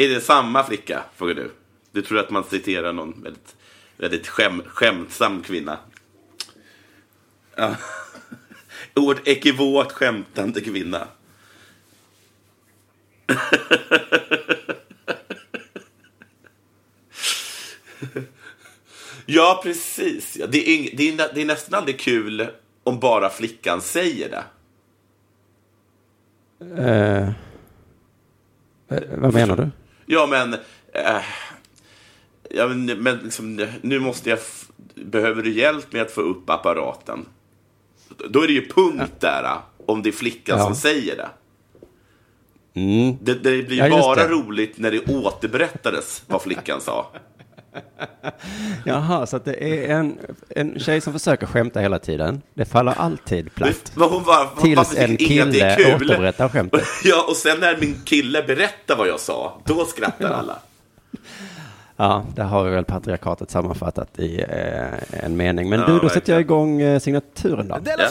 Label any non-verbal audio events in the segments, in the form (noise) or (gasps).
Är det samma flicka? Frågar du. Du tror att man citerar någon väldigt, väldigt skäm, skämtsam kvinna. Ja. (laughs) Ordet ekivokt skämtande kvinna. (laughs) ja, precis. Ja, Det, är, ing- det, är, det är nästan aldrig kul om bara flickan säger det. Eh, vad menar du? Ja, men... Eh, ja, men, men liksom, nu måste jag... Behöver du hjälp med att få upp apparaten? Då är det ju punkt där, om det är flickan Ja. som säger det. Mm. Det, det blir Ja, bara det. roligt när det återberättades vad flickan sa. (laughs) Jaha, så att det är en, en tjej som försöker skämta hela tiden. Det faller alltid platt. Men Hon bara, Tills varför en det kille återberättar skämtet. (laughs) Ja, och sen när min kille berättar vad jag sa, då skrattar alla. Ja, där har vi väl patriarkatet sammanfattat i eh, en mening. Men Ja, du, då verkligen. sätter jag igång eh, signaturen då. Della Ja.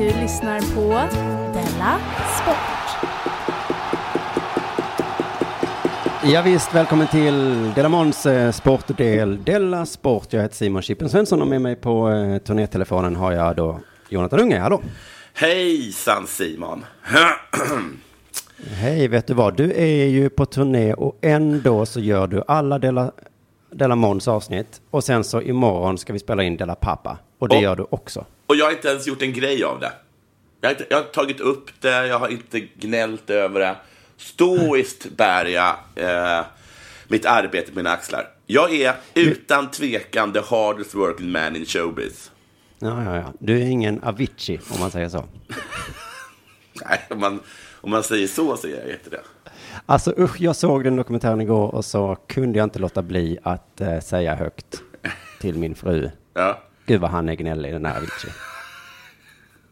Du lyssnar på Della Sport. Ja, visst, välkommen till Delamons eh, sportdel Della Sport. Jag heter Simon Chippen Svensson och med mig på eh, turnételefonen har jag då Jonathan Unge. Hallå! Hejsan Simon! (clears throat) Hej, vet du vad? Du är ju på turné och ändå så gör du alla Della, Della Mons avsnitt. Och sen så imorgon ska vi spela in Della Pappa. Och det Och- gör du också. Och jag har inte ens gjort en grej av det. Jag har, inte, jag har tagit upp det, jag har inte gnällt över det. Stoiskt bär jag eh, mitt arbete på mina axlar. Jag är utan tvekan the hardest working man in showbiz. Ja, ja, ja. Du är ingen Avicii, om man säger så. (laughs) Nej, om man, om man säger så så är jag inte det. Alltså usch, jag såg den dokumentären igår och så kunde jag inte låta bli att eh, säga högt till min fru. Ja. Gud vad han är gnällig, den här Avicii.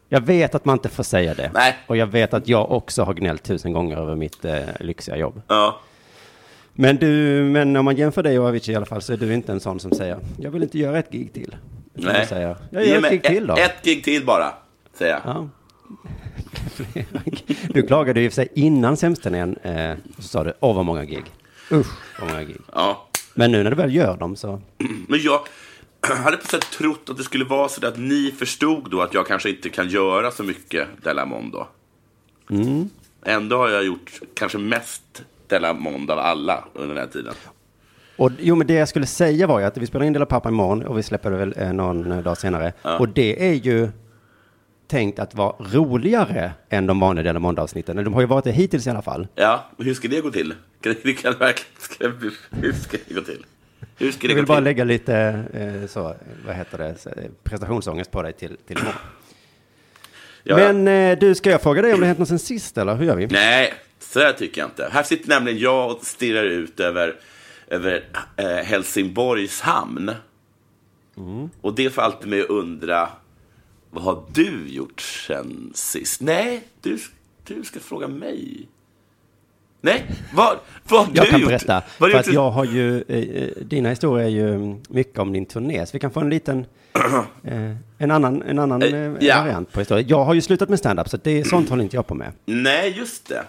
Jag vet att man inte får säga det. Nej. Och jag vet att jag också har gnällt tusen gånger över mitt eh, lyxiga jobb. Ja. Men du, men om man jämför dig och Avicii i alla fall så är du inte en sån som säger jag vill inte göra ett gig till. Nej. du säger jag gör ett gig till då. Ett gig till bara, säger jag. Ja. (laughs) du klagade ju i och för sig innan sämsturnén, eh, så sa du åh vad många gig. Usch vad många gig. Ja. Men nu när du väl gör dem så, (clears throat) Men jag (clears throat) hade på sätt trott att det skulle vara så att ni förstod då att jag kanske inte kan göra så mycket Delamondo. Mm. Ändå har jag gjort kanske mest Delamondo av alla under den här tiden. Och jo, men det jag skulle säga var ju att vi spelar in Dela Pappa imorgon och vi släpper det väl eh, någon eh, dag senare. Och det är ju tänkt att vara roligare än de vanliga Dela Måndag-avsnitten. De har ju varit det hittills i alla fall. Ja, men hur ska det gå till? Kan det kan verkligen, hur ska det gå till? Hur ska det Jag vill bara till? lägga lite, eh, så, vad heter det, eh, prestationsångest på dig till, till imorgon. Ja, ja. Men eh, du, ska jag fråga dig om det hänt något sen sist, eller hur gör vi? Nej, så här tycker jag inte. Här sitter nämligen jag och stirrar ut över, över eh, Helsingborgs hamn. Mm. Och det får alltid mig att undra, vad har du gjort sen sist? Nej, du, du ska fråga mig. Nej, vad, vad har Jag du kan gjort? berätta, Vad för att jag har ju, eh, eh, dina historier är ju mm, mycket om din turné, så vi kan få en liten, (clears throat) eh, en annan, en annan Eh, ja. variant på historien. Jag har ju slutat med stand-up, så det, sånt håller inte jag på med. Nej, just det.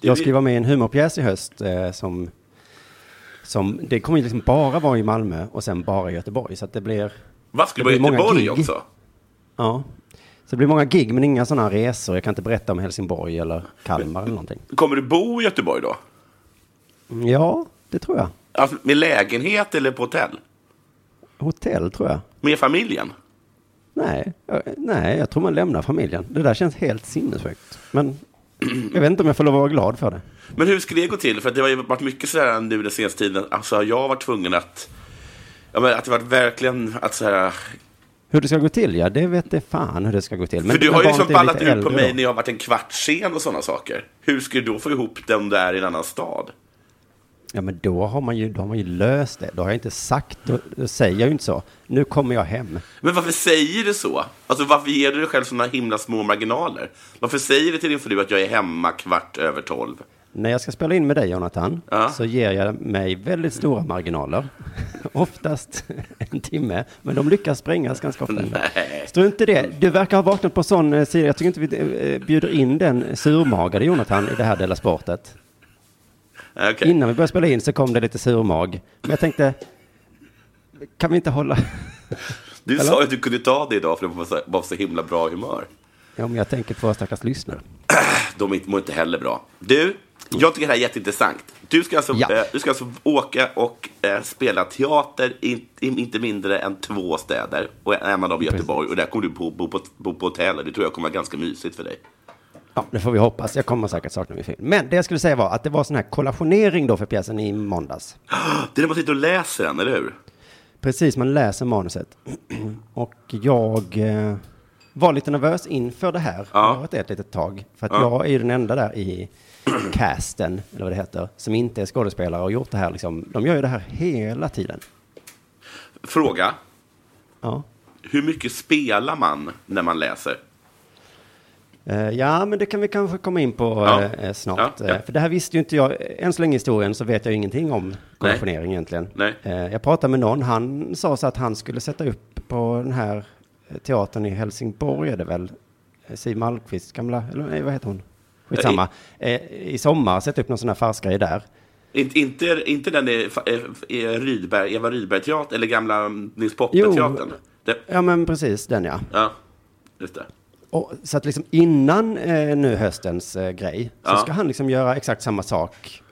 Det Jag ska ju vara med i en humorpjäs i höst eh, som, som, det kommer ju liksom bara vara i Malmö och sen bara i Göteborg, så att det blir, Vad skulle det vara i Göteborg också? Ja. Så det blir många gig, men inga sådana resor. Jag kan inte berätta om Helsingborg eller Kalmar eller någonting. Kommer du bo i Göteborg då? Ja, det tror jag. Alltså, med lägenhet eller på hotell? Hotell tror jag. Med familjen? Nej, jag, nej, jag tror man lämnar familjen. Det där känns helt sinnessjukt. Men jag vet inte om jag får lov att vara glad för det. Men hur ska det gå till? För det har ju varit mycket sådär nu den senaste tiden. Alltså jag har varit tvungen att... Ja, men att det varit verkligen att så här... Hur det ska gå till, ja, det vet det fan hur det ska gå till. Men för du har ju liksom ballat ur på mig då. när jag har varit en kvart sen och sådana saker. Hur ska du då få ihop det om du är i en annan stad? Ja, men då har man ju, då har man ju löst det. Då har jag inte sagt, då, då säger jag ju inte så. Nu kommer jag hem. Men varför säger du så? Alltså varför ger du dig själv sådana himla små marginaler? Varför säger du till din fru att jag är hemma kvart över tolv? När jag ska spela in med dig, Jonathan, Ja. så ger jag mig väldigt stora marginaler. (laughs) Oftast en timme, men de lyckas sprängas ganska ofta. Nej. Strunt i det. Du verkar ha vaknat på sån eh, sida. Jag tycker inte vi eh, bjuder in den surmagade Jonathan i det här Della Sportet. Okej. Innan vi började spela in så kom det lite surmag. Men jag tänkte, kan vi inte hålla... Du Eller? sa att du kunde ta det idag för du var så, var så himla bra humör. Ja, men jag tänker på våra stackars lyssnare. (clears throat) De mår inte heller bra. Du, jag tycker det här är jätteintressant. Du ska alltså, Ja. eh, du ska alltså åka och eh, spela teater i, i inte mindre än två städer. Och en av dem Göteborg. Och där kommer du bo, bo, på, bo på hotell. Det tror jag kommer vara ganska mysigt för dig. Ja, det får vi hoppas. Jag kommer säkert sakna min film. Men det jag skulle säga var att det var sån här kollationering då för pjäsen i måndags. (gasps) Det är när man sitter och läser den, eller hur? Precis, man läser manuset. (clears throat) Och jag eh, var lite nervös inför det här. Ja. Det har varit det ett litet tag. För att jag är ju den enda där i casten, eller vad det heter, som inte är skådespelare och gjort det här liksom. De gör ju det här hela tiden. Fråga. Ja. Hur mycket spelar man när man läser? Eh, Ja, men det kan vi kanske komma in på Ja. eh, snart. Ja, ja. Eh, För det här visste ju inte jag. Än så länge i historien så vet jag ingenting om kollationering egentligen. Nej. Eh, Jag pratade med någon, han sa så att han skulle sätta upp på den här eh, teatern i Helsingborg, är det väl? Eh, Siw Malmkvist, gamla, eller nej, vad heter hon? Skitsamma. Eh, I sommar, sätta upp någon sån här farsgrej där. Inte, inte, inte den i, i, i Rydberg, Eva Rydberg-teatern eller gamla Nils Poppe-teatern? Ja, men precis, den ja. Ja, just det. Och, så att liksom innan eh, nu höstens eh, grej så Ja. ska han liksom göra exakt samma sak.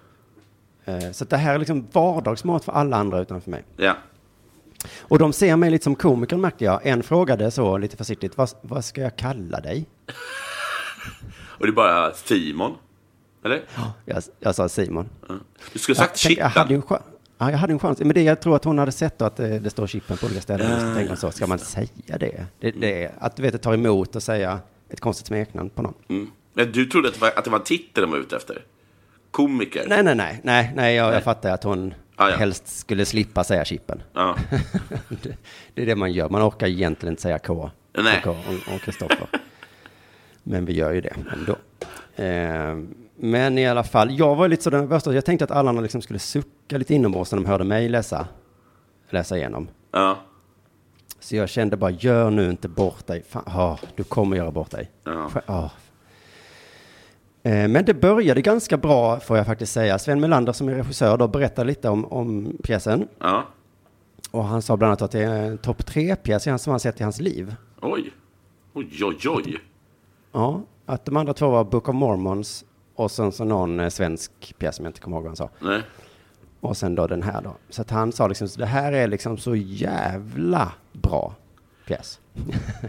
Eh, så att det här är liksom vardagsmat för alla andra utanför mig. Ja. Och de ser mig lite som komiker märkte jag. En frågade så lite försiktigt, vad, vad ska jag kalla dig? (laughs) Och det är bara Simon. Eller? Jag, jag sa Simon. Du skulle ha sagt jag, jag, hade ju en ja, jag hade en chans. Men det jag tror att hon hade sett att det, det står chippen på olika ställen. Så tänkte så, ska man säga det? det, det att du vet, tar emot att säga ett konstigt smeknamn på någon. Mm. Men Du trodde att det, var, att det var en titel de var ute efter? Komiker? Nej, nej, nej, nej, nej, jag, jag fattar att hon Ah, ja. helst skulle slippa säga chippen. Ja. (laughs) det, det är det man gör. Man orkar egentligen inte säga K. Nej. K och Kristoffer. Men vi gör ju det ändå. Eh, men i alla fall, jag var lite så nervös. Jag tänkte att alla liksom skulle sucka lite inombords när de hörde mig läsa, läsa igenom. ja. Så jag kände bara, gör nu inte bort dig. Fan, ah, du kommer göra bort dig. Ja. Eh, Men det började ganska bra, får jag faktiskt säga. Sven Melander som är regissör då berättade lite om, om pjäsen. ja. Och han sa bland annat att det är en topp tre-pjäs som han sett i hans liv. Oj. Oj, oj, oj. Ja, att de andra två var Book of Mormons och sen så någon eh, svensk pjäs som jag inte kommer ihåg vad han sa. Nej. Och sen då den här då. Så att han sa liksom, det här är liksom så jävla bra pjäs.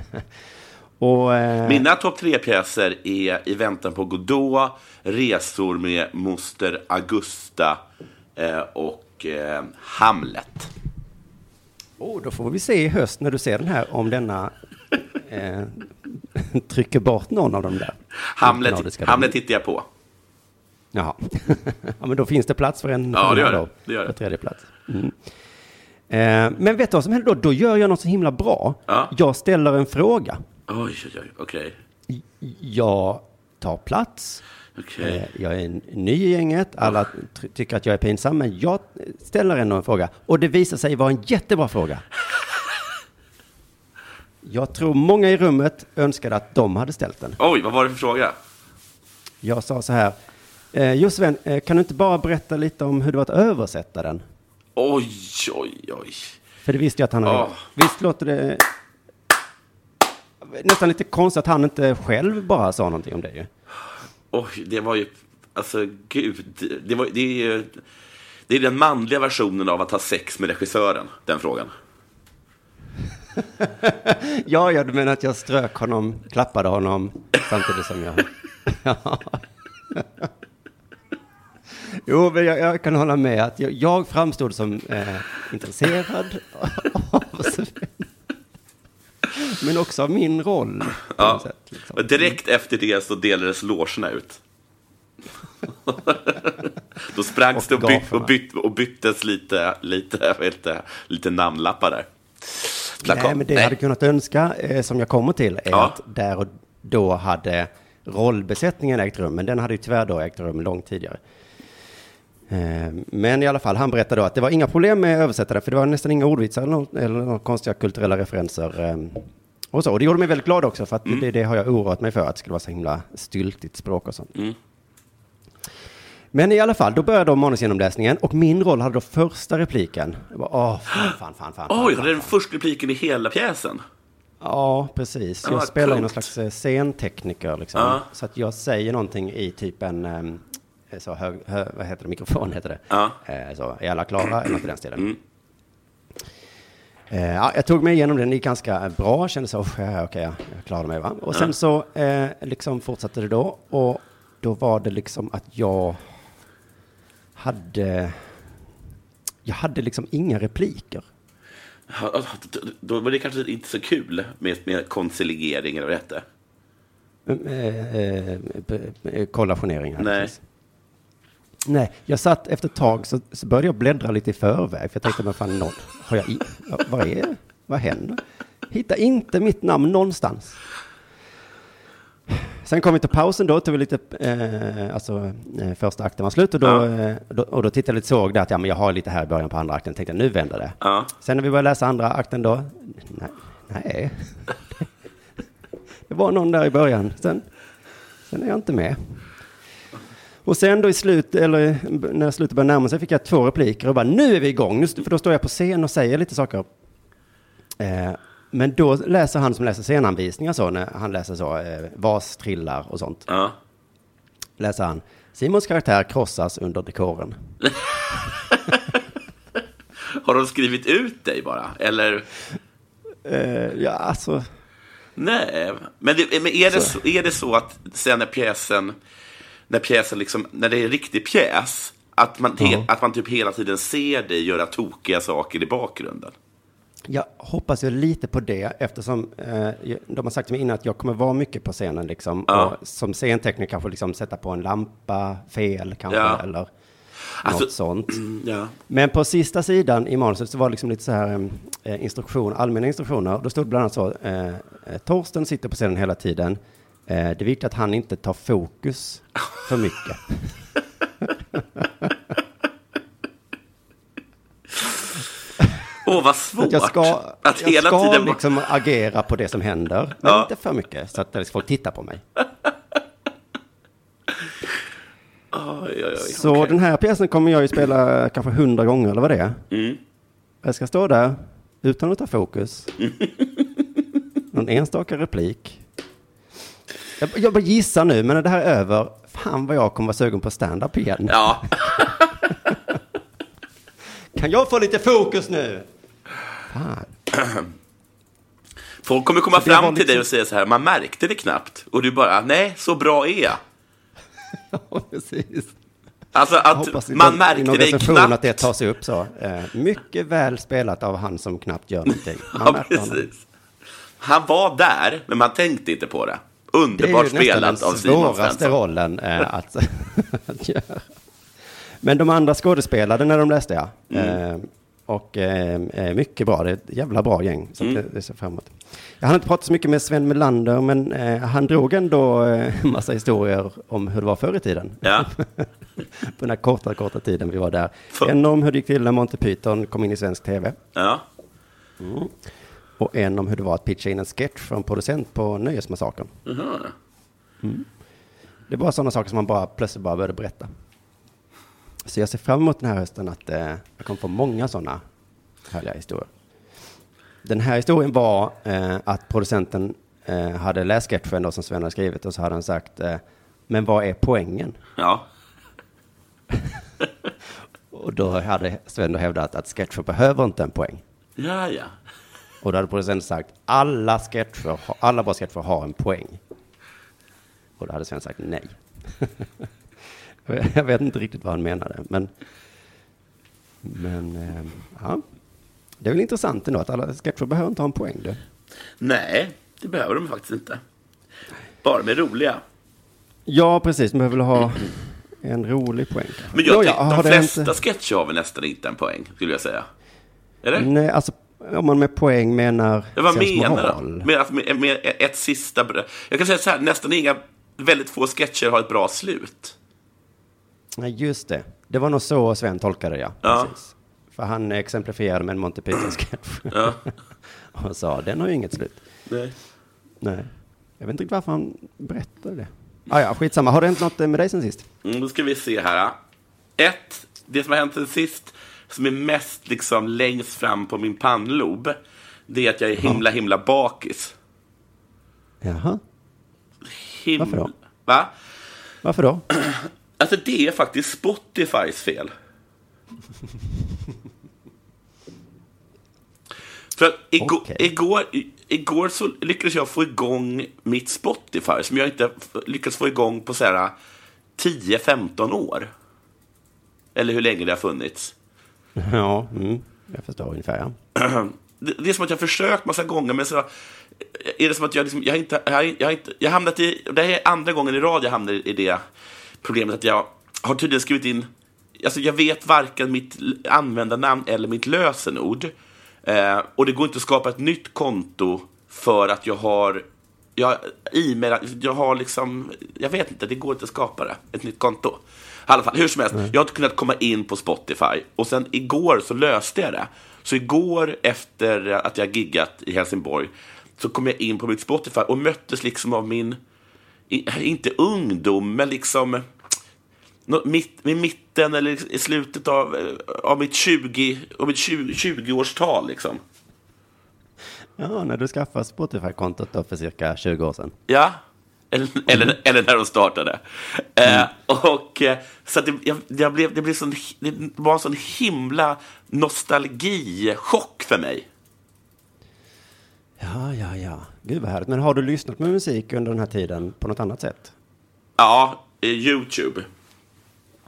(laughs) och... Eh, Mina topp tre-pjäser är I väntan på Godot, Resor med moster Augusta eh, och eh, Hamlet. oh, då får vi se i höst när du ser den här om denna eh, (laughs) trycker bort någon av dem där. Hamlet, Hamlet tittar jag på. Jaha. (laughs) ja, men då finns det plats för en Ja, det gör det. Det gör det. På tredje plats. Mm. Eh, men vet du vad som händer då? Då gör jag något så himla bra. Ja. Jag ställer en fråga. Oj, oj, oj. Okej. Jag tar plats. Okej. Eh, Jag är ny i gänget. Alla ty- tycker att jag är pinsam, men jag ställer ändå en fråga. Och det visar sig vara en jättebra fråga. (laughs) Jag tror många i rummet önskade att de hade ställt den. Oj, vad var det för fråga? Jag sa så här. Eh, jo Sven, eh, kan du inte bara berätta lite om hur det var att översätta den? Oj, oj, oj. För det visste jag att han hade gjort. Visst låter det nästan lite konstigt att han inte själv bara sa någonting om det ju. Oj, det var ju... Alltså, gud. Det, var, det, är, ju- det är den manliga versionen av att ha sex med regissören, den frågan. (laughs) Ja, ja, du menar att jag strök honom, klappade honom samtidigt som jag... (laughs) Ja. (laughs) Jo, men jag, jag kan hålla med att jag, jag framstod som eh, intresserad av Sven. Men också av min roll. Ja. sätt, liksom. Och direkt efter det så delades logerna ut. Då sprangs det och, byt, och, byt, och byttes lite, lite, det, lite namnlappar där. Nej, men det jag hade kunnat önska, eh, som jag kommer till, är Ja. att där och då hade rollbesättningen ägt rum, men den hade ju tyvärr då ägt rum långt tidigare. Eh, Men i alla fall, han berättade då att det var inga problem med att översätta det, för det var nästan inga ordvitsar eller, något, eller några konstiga kulturella referenser. eh, Och så, och det gjorde mig väldigt glad också, för att det, det har jag oroat mig för, att det skulle vara så himla styltigt språk och sånt. Mm. Men i alla fall, då började då manusgenomläsningen och min roll hade då första repliken. Jag bara, åh, fan, fan, fan, fan. Oj, fan, det är den första repliken i hela pjäsen. Ja, precis. Ja, Jag vad spelar ju någon coolt. slags eh, scentekniker liksom. Ja. Så att jag säger någonting i typ en, ehm, så hög, hö, vad heter det, mikrofon heter det. Ja. Eh, Så, är alla klara? Eller något i den stilen. Mm. Eh, ja, jag tog mig igenom den, det gick ganska bra, kände så, oh, okej, ja, jag klarade mig va. Och sen så eh, liksom fortsatte det då, och då var det liksom att jag hade, jag hade liksom inga repliker. Då var det kanske inte så kul med, med konsiligering, eller vad det hette. Eh, eh, b- kollationering. Nej. precis. Nej, jag satt efter ett tag så, så började jag bläddra lite i förväg. För jag tänkte, men fan, någon, har jag i, vad är Vad händer? Hitta inte mitt namn någonstans. Sen kom vi till pausen då, tog vi lite, eh, alltså eh, första akten var slut och då, Ja. eh, då, och då tittade jag lite såg där att ja, men jag har lite här i början på andra akten, tänkte jag, nu vänder det. Ja. Sen när vi började läsa andra akten då, nej, nej. Det var någon där i början, sen, sen är jag inte med. Och sen då i slut, eller när slutet började närma sig fick jag två repliker och bara nu är vi igång, nu, för då står jag på scen och säger lite saker. Eh, men då läser han som läser scenanvisningar så, när han läser så, eh, vas trillar och sånt, Ja. läser han Simons karaktär krossas under dekoren. (laughs) Har de skrivit ut dig bara? Eller? Eh, ja, alltså, Nej. Men, det, men är, det så, är det så att sen när pjäsen, när pjäsen liksom, när det är en riktig pjäs, att man, he, att man typ hela tiden ser dig göra tokiga saker i bakgrunden? Jag hoppas ju lite på det eftersom eh, de har sagt till mig innan att jag kommer vara mycket på scenen liksom. Ja. Och som scentekniker kanske liksom sätta på en lampa fel kanske Ja. eller Alltså- något sånt. Ja. Men på sista sidan i manuset så var det liksom lite så här eh, instruktion, allmänna instruktioner. Då stod bland annat så, eh, eh, Torsten sitter på scenen hela tiden. Eh, det är viktigt att han inte tar fokus för mycket. (laughs) Åh, vad svårt! Att jag ska, att jag hela ska tiden... liksom agera på det som händer, men Ja. inte för mycket så att folk tittar på mig. (laughs) Oj, oj, oj. Så okej. den här pjäsen kommer jag ju spela kanske hundra gånger eller vad det är. Mm. Jag ska stå där utan att ta fokus. (laughs) Någon enstaka replik. Jag, jag bara gissar nu, men när det här är över, fan vad jag kommer vara sugen på stand-up igen. Ja, (laughs) Kan jag få lite fokus nu? Fan. (clears throat) folk kommer komma det fram till liksom- dig och säga så här, man märkte det knappt. Och du bara, nej, så bra är jag. (laughs) Ja, precis. Alltså att man någon- märkte dig recension knappt. att det tas upp så. Eh, mycket väl spelat av han som knappt gör någonting. (laughs) Man Ja, märkte honom. precis. Han var där, men man tänkte inte på det. Det är Underbart ju nästan spelat den av Simon svåraste Svensson. rollen eh, att, (laughs) att göra. Men de andra skådespelade när de läste, ja. Mm. Eh, och eh, eh, mycket bra, det är ett jävla bra gäng. Så Mm. det, det ser fram emot. Jag hann inte prata så mycket med Sven Melander, men eh, han drog ändå eh, massa historier om hur det var förr i tiden. Ja. (laughs) På den här korta, korta tiden vi var där. För- En om hur det gick till när Monty Python kom in i svensk tv. ja. Och en om hur det var att pitcha in en sketch för en producent på Nöjesmassakern. Mhm. Det var sådana saker som man bara plötsligt bara började berätta. Så jag ser fram emot den här hösten att eh, jag kommer få många sådana härliga historier. Den här historien var eh, att producenten eh, hade läst sketchen då som Sven hade skrivit och så hade han sagt eh, men vad är poängen? ja. (laughs) Och då hade Sven då hävdat att sketcher behöver inte en poäng. Ja, ja. Och då hade producenten sagt alla sketcher, alla bra sketcher har en poäng. Och då hade Sven sagt nej. (laughs) (laughs) Jag vet inte riktigt vad han menade, men, men eh, ja. Det är väl intressant ändå att alla sketcher behöver inte ha en poäng. Du. Nej, det behöver de faktiskt inte. Bara med roliga. Ja, precis. Man behöver väl ha en rolig poäng. Men jag Nåja, de det flesta inte- sketcher har väl nästan inte en poäng, skulle jag säga. Eller? Nej, alltså om man med poäng menar Ja, vad menar du? Med, med, med ett sista bröd. Jag kan säga så här, nästan inga väldigt få sketcher har ett bra slut. Nej, just det. Det var nog så Sven tolkade det, ja. Ja. Precis. För han exemplifierade med en Monty Python-sketch. Ja. (laughs) och sa, den har ju inget slut. Nej. Nej. Jag vet inte riktigt varför han berättade det. Ah, ja, skitsamma. Har det hänt något med dig sen sist? Mm, då ska vi se här. Ett, det som har hänt sen sist, som är mest liksom längst fram på min pannlob, det är att jag är himla, himla bakis. Jaha. Him- Varför då? Va? Varför då? (clears throat) Alltså det är faktiskt Spotifys fel. För att igår, Okej. igår, igår så lyckades jag få igång mitt Spotify som jag inte lyckats få igång på så här 10-15 år. Eller hur länge det har funnits. Ja, mm. jag förstår ungefär. Ja. (clears throat) Det, det är som att jag försökt massa gånger, men så är det som att jag, liksom, jag, inte, jag, jag, inte, jag hamnat i... Det här är andra gången i rad jag hamnar i det problemet att jag har tydligen skrivit in... Alltså jag vet varken mitt användarnamn eller mitt lösenord. Eh, och det går inte att skapa ett nytt konto för att jag har... Jag, e-mail, jag har liksom... Jag vet inte, det går inte att skapa det, ett nytt konto. I alla fall, hur som helst, jag har inte kunnat komma in på Spotify. Och sen igår så löste jag det. Så igår efter att jag giggat i Helsingborg så kom jag in på mitt Spotify och möttes liksom av min, inte ungdom, men liksom mitt, i mitten eller i slutet av, eh, av mitt 20, av mitt 20, 20-årstal. Liksom. ja, när du skaffade Spotify-kontot då för cirka 20 år sedan. Ja, eller, eller, eller när de startade. Eh, och, eh, så att det, jag, jag blev, det, blev sån, det var en sån himla nostalgichock för mig. Ja, ja, ja. Gud vad härligt. Men har du lyssnat med musik under den här tiden på något annat sätt? Ja, YouTube.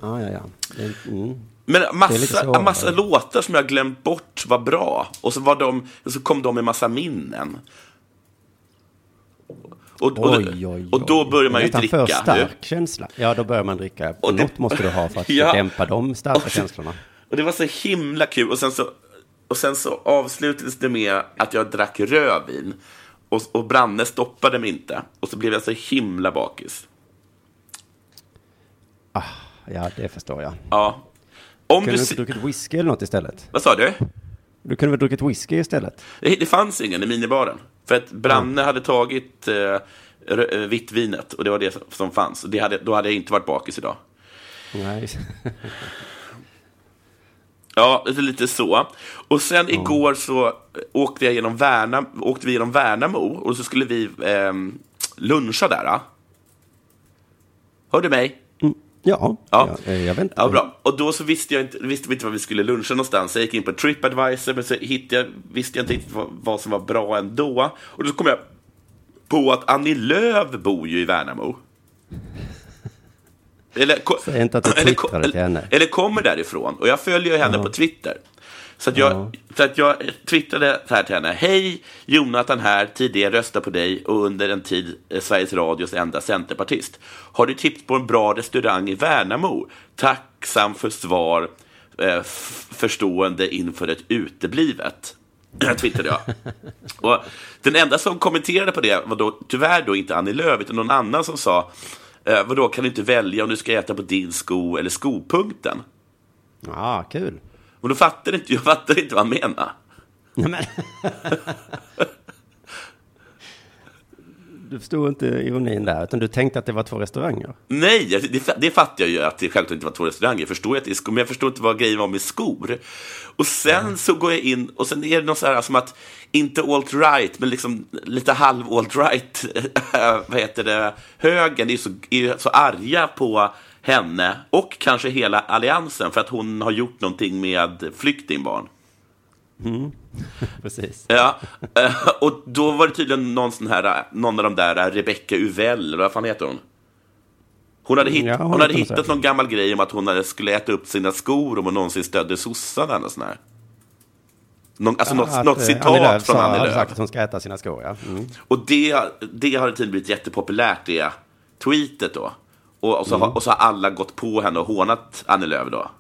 Ja, ja, ja. Det, mm. Men massa, massa låtar som jag glömt bort var bra. Och så, var de, så kom de med massa minnen. Och, och, Oj, oj, oj. och då börjar man ju dricka. för stark känsla. Ja, då börjar man dricka. Och det- Något måste du ha för att (laughs) Ja. dämpa de starka Och- känslorna. Och det var så himla kul. Och sen så, och sen så avslutades det med att jag drack rödvin. Och, och Branne stoppade mig inte. Och så blev jag så himla bakis. Ja, det förstår jag. Ja. Om Kunde du, inte druckit whisky eller något istället? vad sa du? Du kunde väl druckit whisky istället? Det, det fanns ingen i minibaren. För att Branne hade tagit eh, eh, vitt vinet och det var det som- fanns. Det hade, då hade jag inte varit bakis idag. Nej. (laughs) Ja, är lite så. Och sen igår så åkte, jag genom Värnam, åkte vi genom Värnamo och så skulle vi eh, luncha där. Ja. Hör du mig? Ja, Ja. ja. jag, jag väntar. Ja, bra. Och då så visste, jag inte, visste vi inte var vi skulle luncha någonstans. Jag gick in på Tripadvisor, men så hittade jag, visste jag inte riktigt vad, vad som var bra ändå. Och då kom jag på att Annie Lööf bor ju i Värnamo. Eller, Säg inte att du eller, twittrade till henne. eller kommer därifrån. Och jag följer henne på Twitter. Så att, jag, så att jag twittrade så här till henne. Hej, Jonathan här, tidigare rösta på dig och under en tid eh, Sveriges Radios enda centerpartist. Har du tips på en bra restaurang i Värnamo? Tacksam för svar, eh, förstående inför ett uteblivet. (clears throat) twittrade jag. Och den enda som kommenterade på det var då tyvärr då inte Annie Lööf, utan någon annan som sa eh, vadå, kan du inte välja om du ska äta på din sko eller skopunkten? Ja, kul. Och då fattade inte, jag fattade inte vad han menade. Nej, men... Du förstod inte ironin där, utan du tänkte att det var två restauranger. Nej, det, det fattar jag ju att det självklart inte var två restauranger. Jag förstår att det är skor, men jag förstår inte vad grejen var med skor. Och sen så går jag in och sen är det något så här som att, inte alt-right, men liksom lite halv-alt-right, (laughs) vad heter det, högern är så, är så arga på henne och kanske hela alliansen för att hon har gjort någonting med flyktingbarn. (laughs) Precis. Ja, eh, och då var det tydligen någon, sån här, någon av de där, eh, Rebecca Uvell, vad fan heter hon? Hon hade, hitt, Ja, hon hade hittat någon gammal grej om att hon hade, skulle äta upp sina skor om hon någonsin stödde sossarna eller sån här. Någon, alltså något, Att, något eh, citat Annie Lööf från sa- Annie Lööf. sagt att hon ska äta sina skor, ja. Mm. Och det, det har tydligen blivit jättepopulärt, det tweetet då. Och, och, så, har, och så har alla gått på henne och hånat Annie Lööf då.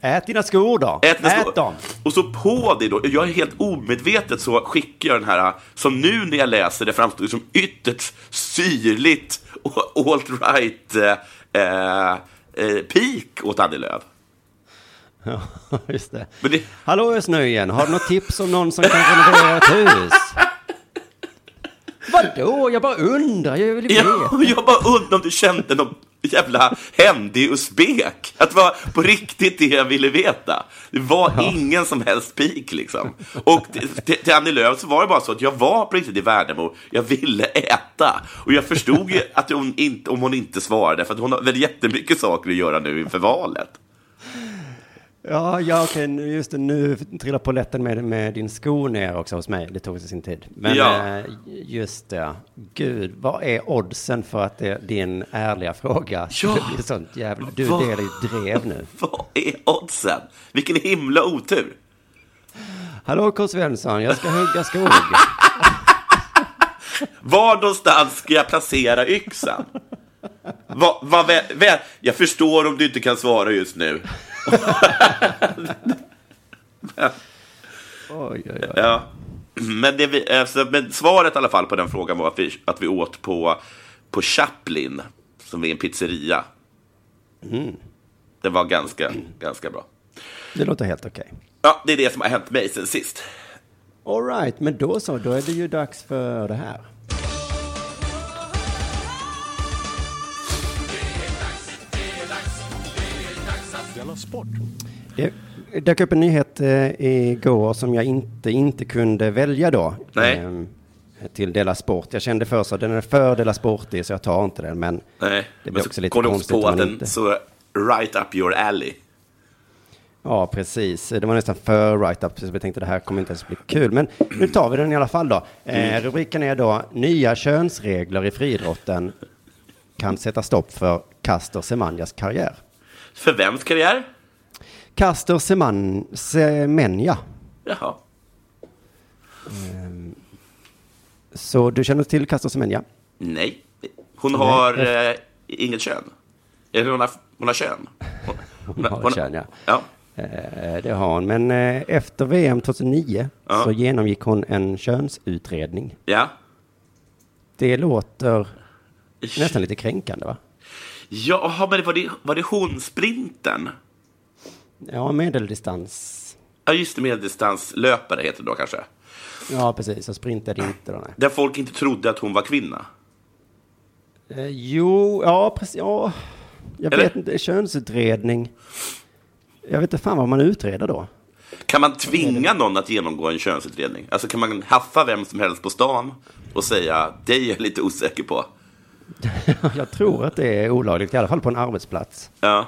Ät dina skor då. Ät dina skor. dem. Och så på det då, jag är helt omedvetet så skickar jag den här, som nu när jag läser det framstår som ytterst syrligt och alt-right eh, eh, peak åt Annie Lööf. Ja, (laughs) just det. Men det, Hallå Ösnöjen, har du något tips om någon som kan renovera ett hus? Vadå? Jag bara undrar, jag vill Ja, (laughs) jag bara undrar om du kände någon jävla händig usbek. Att det var på riktigt det jag ville veta. Det var ingen som helst pik liksom. Och till, till Annie Lööf så var det bara så att jag var på riktigt i Värnamo. Jag ville äta. Och jag förstod ju att hon inte, om hon inte svarade, för att hon har väl jättemycket saker att göra nu inför valet. Ja, ja okej, nu- just det, nu trillar polletten med, med din sko ner också hos mig. Det tog sin tid. Men Ja. eh, just det, gud, vad är oddsen för att det, din ärliga fråga Ja. bli sånt jävla... Du Vad? delar ju drev nu. (laughs) Vad är oddsen? Vilken himla otur. Hallå K. Svensson, jag ska hugga skog. (laughs) Var någonstans ska jag placera yxan? Va, va, vä, vä, jag förstår om du inte kan svara just nu. Oj, oj, oj. Ja. Men, det vi, alltså, men svaret i alla fall på den frågan var att vi, att vi åt på, på Chaplin, som är en pizzeria. Det var ganska, ganska bra. Det låter helt okej. Ja, det är det som har hänt mig sen sist. All right, men då så, då är det ju dags för det här. Della Sport! Det dök upp en nyhet eh, igår som jag inte, inte kunde välja då. Nej. ehm, till Dela Sport. Jag kände först att den är för Dela Sportig så jag tar inte den. Men Nej, det blir men också så lite kom du konstigt också på om att den inte... så right up your alley. Ja, precis. Det var nästan för right up, så jag tänkte det här kommer inte ens bli kul. Men nu tar vi den i alla fall då. Mm. Eh, rubriken är då Nya könsregler i friidrotten kan sätta stopp för Caster Semanjas karriär. För vems karriär? Caster Seman, Semenya. Jaha. Så du känner till Caster Semenya? Nej. Hon har eh, inget kön. Eller hon har, hon har kön. Hon, (laughs) Hon har kön, ja. ja. Eh, Det har hon. Men eh, efter VM 2009 Ja. så genomgick hon en könsutredning. Ja. Det låter nästan lite kränkande va? Jaha, men var det, var det hon sprinten? Ja, medeldistans. Ja, just det, medeldistanslöpare heter det då kanske. Ja, precis. Jag sprintade inte då. Nej. Där folk inte trodde att hon var kvinna. Eh, jo, ja, precis. Ja, jag Eller? vet inte. Könsutredning. Jag vet inte fan vad man utreder då. Kan man tvinga någon att genomgå en könsutredning? Alltså kan man haffa vem som helst på stan och säga dig är jag lite osäker på? (laughs) jag tror att det är olagligt, i alla fall på en arbetsplats. Ja,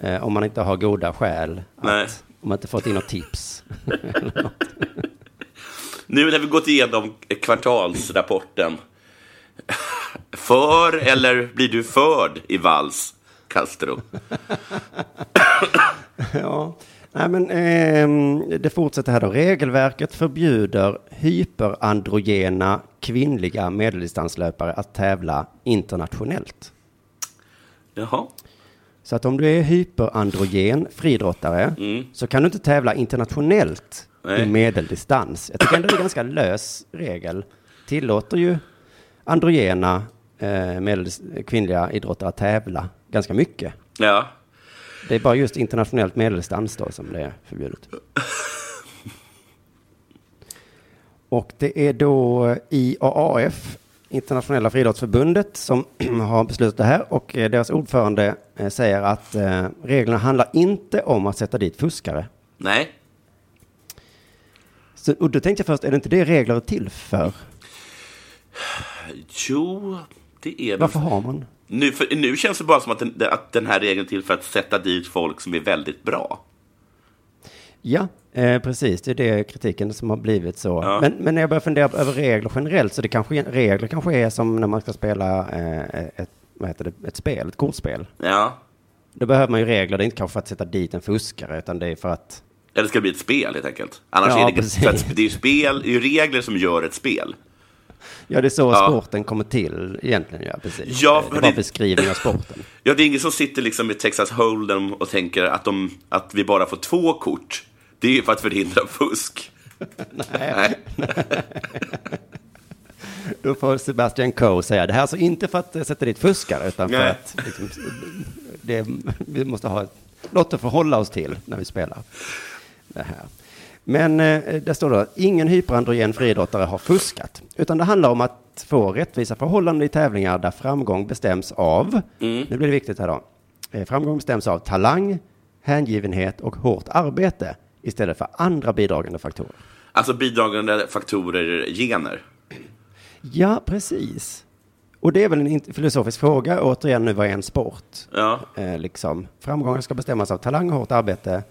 Eh, om man inte har goda skäl. Nej. Att, om man inte fått in något tips. Något. (laughs) nu när vi gått igenom kvartalsrapporten. (laughs) För eller blir du förd i vals, Castro? Ja, nej men ehm, det fortsätter här då. Regelverket förbjuder hyperandrogena kvinnliga medeldistanslöpare att tävla internationellt. Jaha. Så att om du är hyperandrogen friidrottare så kan du inte tävla internationellt i Nej. medeldistans. Jag tycker ändå det är en ganska lös regel. Tillåter ju androgena eh, medel- kvinnliga idrottare att tävla ganska mycket. Ja. Det är bara just internationellt medeldistans då som det är förbjudet. Och det är då IAAF, Internationella friidrottsförbundet, som (clears throat) har beslutat det här. Och eh, deras ordförande eh, säger att eh, reglerna handlar inte om att sätta dit fuskare. Nej. Så, och då tänkte jag först, är det inte det regler är till för? Jo, det är väl... Varför har man? Nu, för, nu känns det bara som att den, att den här regeln är till för att sätta dit folk som är väldigt bra. Ja, eh, precis. Det är det kritiken som har blivit så. Ja. Men, men när jag börjar fundera över regler generellt, så det kanske, regler kanske är som när man ska spela eh, ett, vad heter det, ett spel, ett kortspel. Ja. Då behöver man ju regler, det är inte kanske för att sätta dit en fuskare, utan det är för att... Eller det ska bli ett spel helt enkelt. Annars Ja, är det, precis. för att det är ju spel, det är ju regler som gör ett spel. Ja, det är så Ja. sporten kommer till egentligen. Ja, precis. Ja, det var det- beskrivning av sporten. Ja, det är ingen som sitter liksom i Texas Hold'em och tänker att, de, att vi bara får två kort. Det är ju för att förhindra fusk. Nej. (laughs) Då får Sebastian Coe säga det här är alltså inte för att sätta dit fuskare utan för Nej. att liksom, det, vi måste ha något att förhålla oss till när vi spelar det här. Men eh, det står då ingen hyperandrogen friidrottare har fuskat, utan det handlar om att få rättvisa förhållanden i tävlingar där framgång bestäms av, nu blir det viktigt här då, eh, framgång bestäms av talang, hängivenhet och hårt arbete istället för andra bidragande faktorer. Alltså bidragande faktorer, gener. Ja, precis. Och det är väl en filosofisk fråga, återigen nu, vad är en sport? Ja. Eh, liksom. Framgången ska bestämmas av talang och hårt arbete,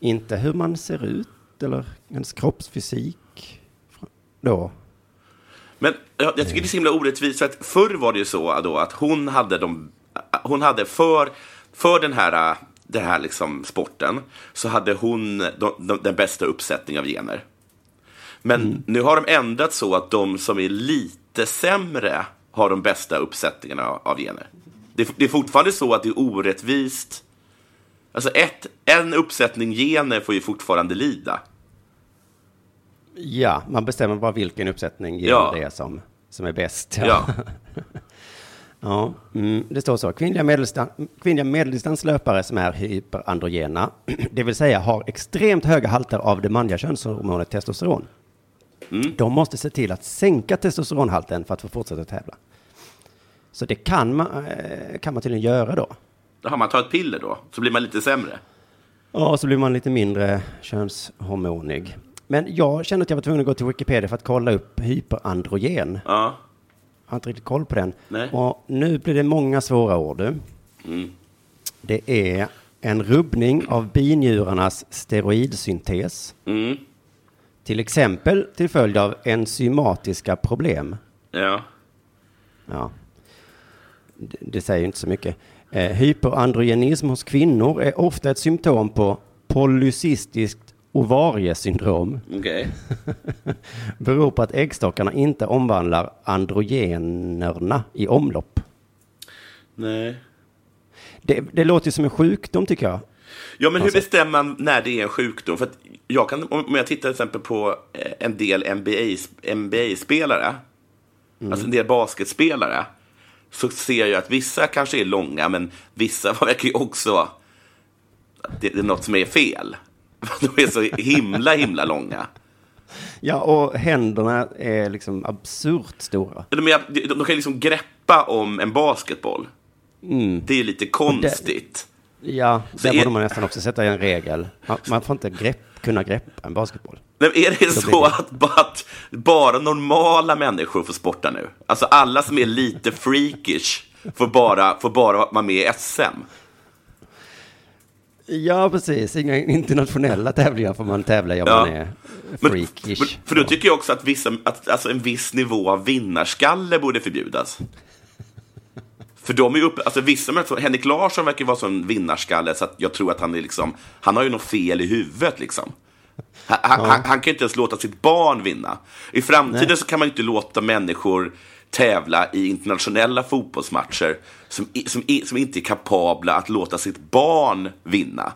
inte hur man ser ut eller ens kroppsfysik. Då. Men jag, jag tycker det är så himla orättvist, för att förr var det ju så då att hon hade, de, hon hade för, för den här, den här liksom sporten, så hade hon de, de, den bästa uppsättningen av gener. Men nu har de ändrat så att de som är lite sämre har de bästa uppsättningarna av, gener. Det, är- det är fortfarande så att det är orättvist. Alltså ett, en uppsättning gener får ju fortfarande lida. Ja, man bestämmer bara vilken uppsättning Ja. det som, som är bäst. Ja. (laughs) Ja, mm, det står så. Kvinnliga, medeldistan, kvinnliga medeldistanslöpare som är hyperandrogena, (clears throat) det vill säga har extremt höga halter av det manliga könshormonet testosteron. De måste se till att sänka testosteronhalten för att få fortsätta tävla. Så det kan man, eh, kan man tydligen göra då. Då har man tagit piller då, så blir man lite sämre. Ja, så blir man lite mindre könshormonig. Men jag kände att jag var tvungen att gå till Wikipedia för att kolla upp hyperandrogen. Ja. Jag har inte riktigt koll på den. Nej. Och nu blir det många svåra ord. Mm. Det är en rubbning av binjurarnas steroidsyntes. Mm. Till exempel till följd av enzymatiska problem. Ja. Ja. Det, det säger ju inte så mycket. Eh, hyperandrogenism hos kvinnor är ofta ett symptom på polycystiskt ovariesyndrom. Okej. (laughs) Beror på att äggstockarna inte omvandlar androgenerna i omlopp. Nej. Det, det låter ju som en sjukdom tycker jag. Ja, men hur Alltså- bestämmer man när det är en sjukdom? För jag kan, om jag tittar till exempel på eh, en del NBA, NBA-spelare, alltså en del basketspelare, så ser jag att vissa kanske är långa, men vissa (laughs) verkar ju också det är något som är fel. (laughs) De är så himla, himla långa. Ja, och händerna är liksom absurt stora. De, är, de, kan liksom greppa om en basketboll. Det är lite konstigt. Ja, Så där är- borde man nästan också sätta en regel. Man, man får inte grepp, kunna greppa en basketboll. Men är det så det- att bara, att bara normala människor får sporta nu? Alltså alla som är lite freakish får bara, får bara vara med i SM? Ja, precis. Inga internationella tävlingar får man tävla i om Ja. man är freakish. men, för då tycker jag också att, vissa, att alltså en viss nivå av vinnarskalle borde förbjudas. För de är ju uppe, alltså vissa människor, Henrik Larsson verkar vara sån vinnarskalle så att jag tror att han är liksom, han har ju något fel i huvudet liksom. Han, han, han, han kan ju inte ens låta sitt barn vinna. I framtiden så kan man ju inte låta människor tävla i internationella fotbollsmatcher som, som, som inte är kapabla att låta sitt barn vinna.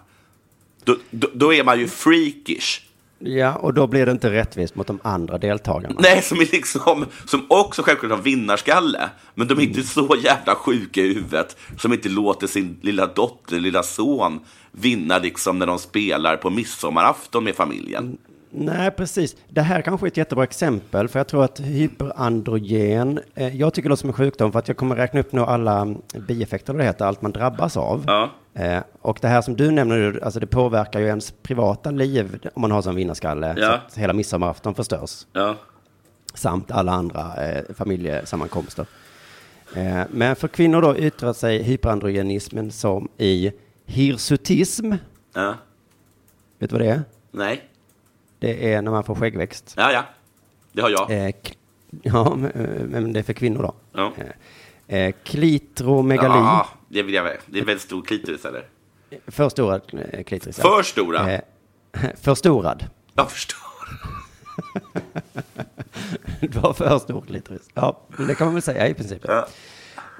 Då, då, då är man ju freakish. Ja, och då blir det inte rättvist mot de andra deltagarna. Nej, som, är liksom, som också självklart har vinnarskalle. Men de är inte så jävla sjuka i huvudet som inte låter sin lilla dotter, lilla son vinna liksom när de spelar på midsommarafton med familjen. Nej, precis. Det här kanske är ett jättebra exempel, för jag tror att hyperandrogen, eh, jag tycker det låter som en sjukdom, för att jag kommer räkna upp nu alla bieffekter, eller det heter, allt man drabbas av. Ja. Eh, och det här som du nämner, alltså det påverkar ju ens privata liv om man har som vinnarskalle, så Ja. att hela midsommarafton förstörs. Ja. samt alla andra eh, familjesammankomster. Eh, men för kvinnor då yttrar sig hyperandrogenismen som i hirsutism. ja. Vet du vad det är? Nej. Det är när man får skäggväxt. Ja, ja. Det har jag. Eh, ja, men, eh, men det är för kvinnor då. Ja. Eh, eh, klitromegali. Ja, det vill jag väl. Det är väldigt stor klitoris, eller? Förstorad eh, klitoris. ja. För stora? Eh, (laughs) förstorad. Jag förstår. (laughs) det var för stor klitoris. Ja, det kan man väl säga i princip. Ja.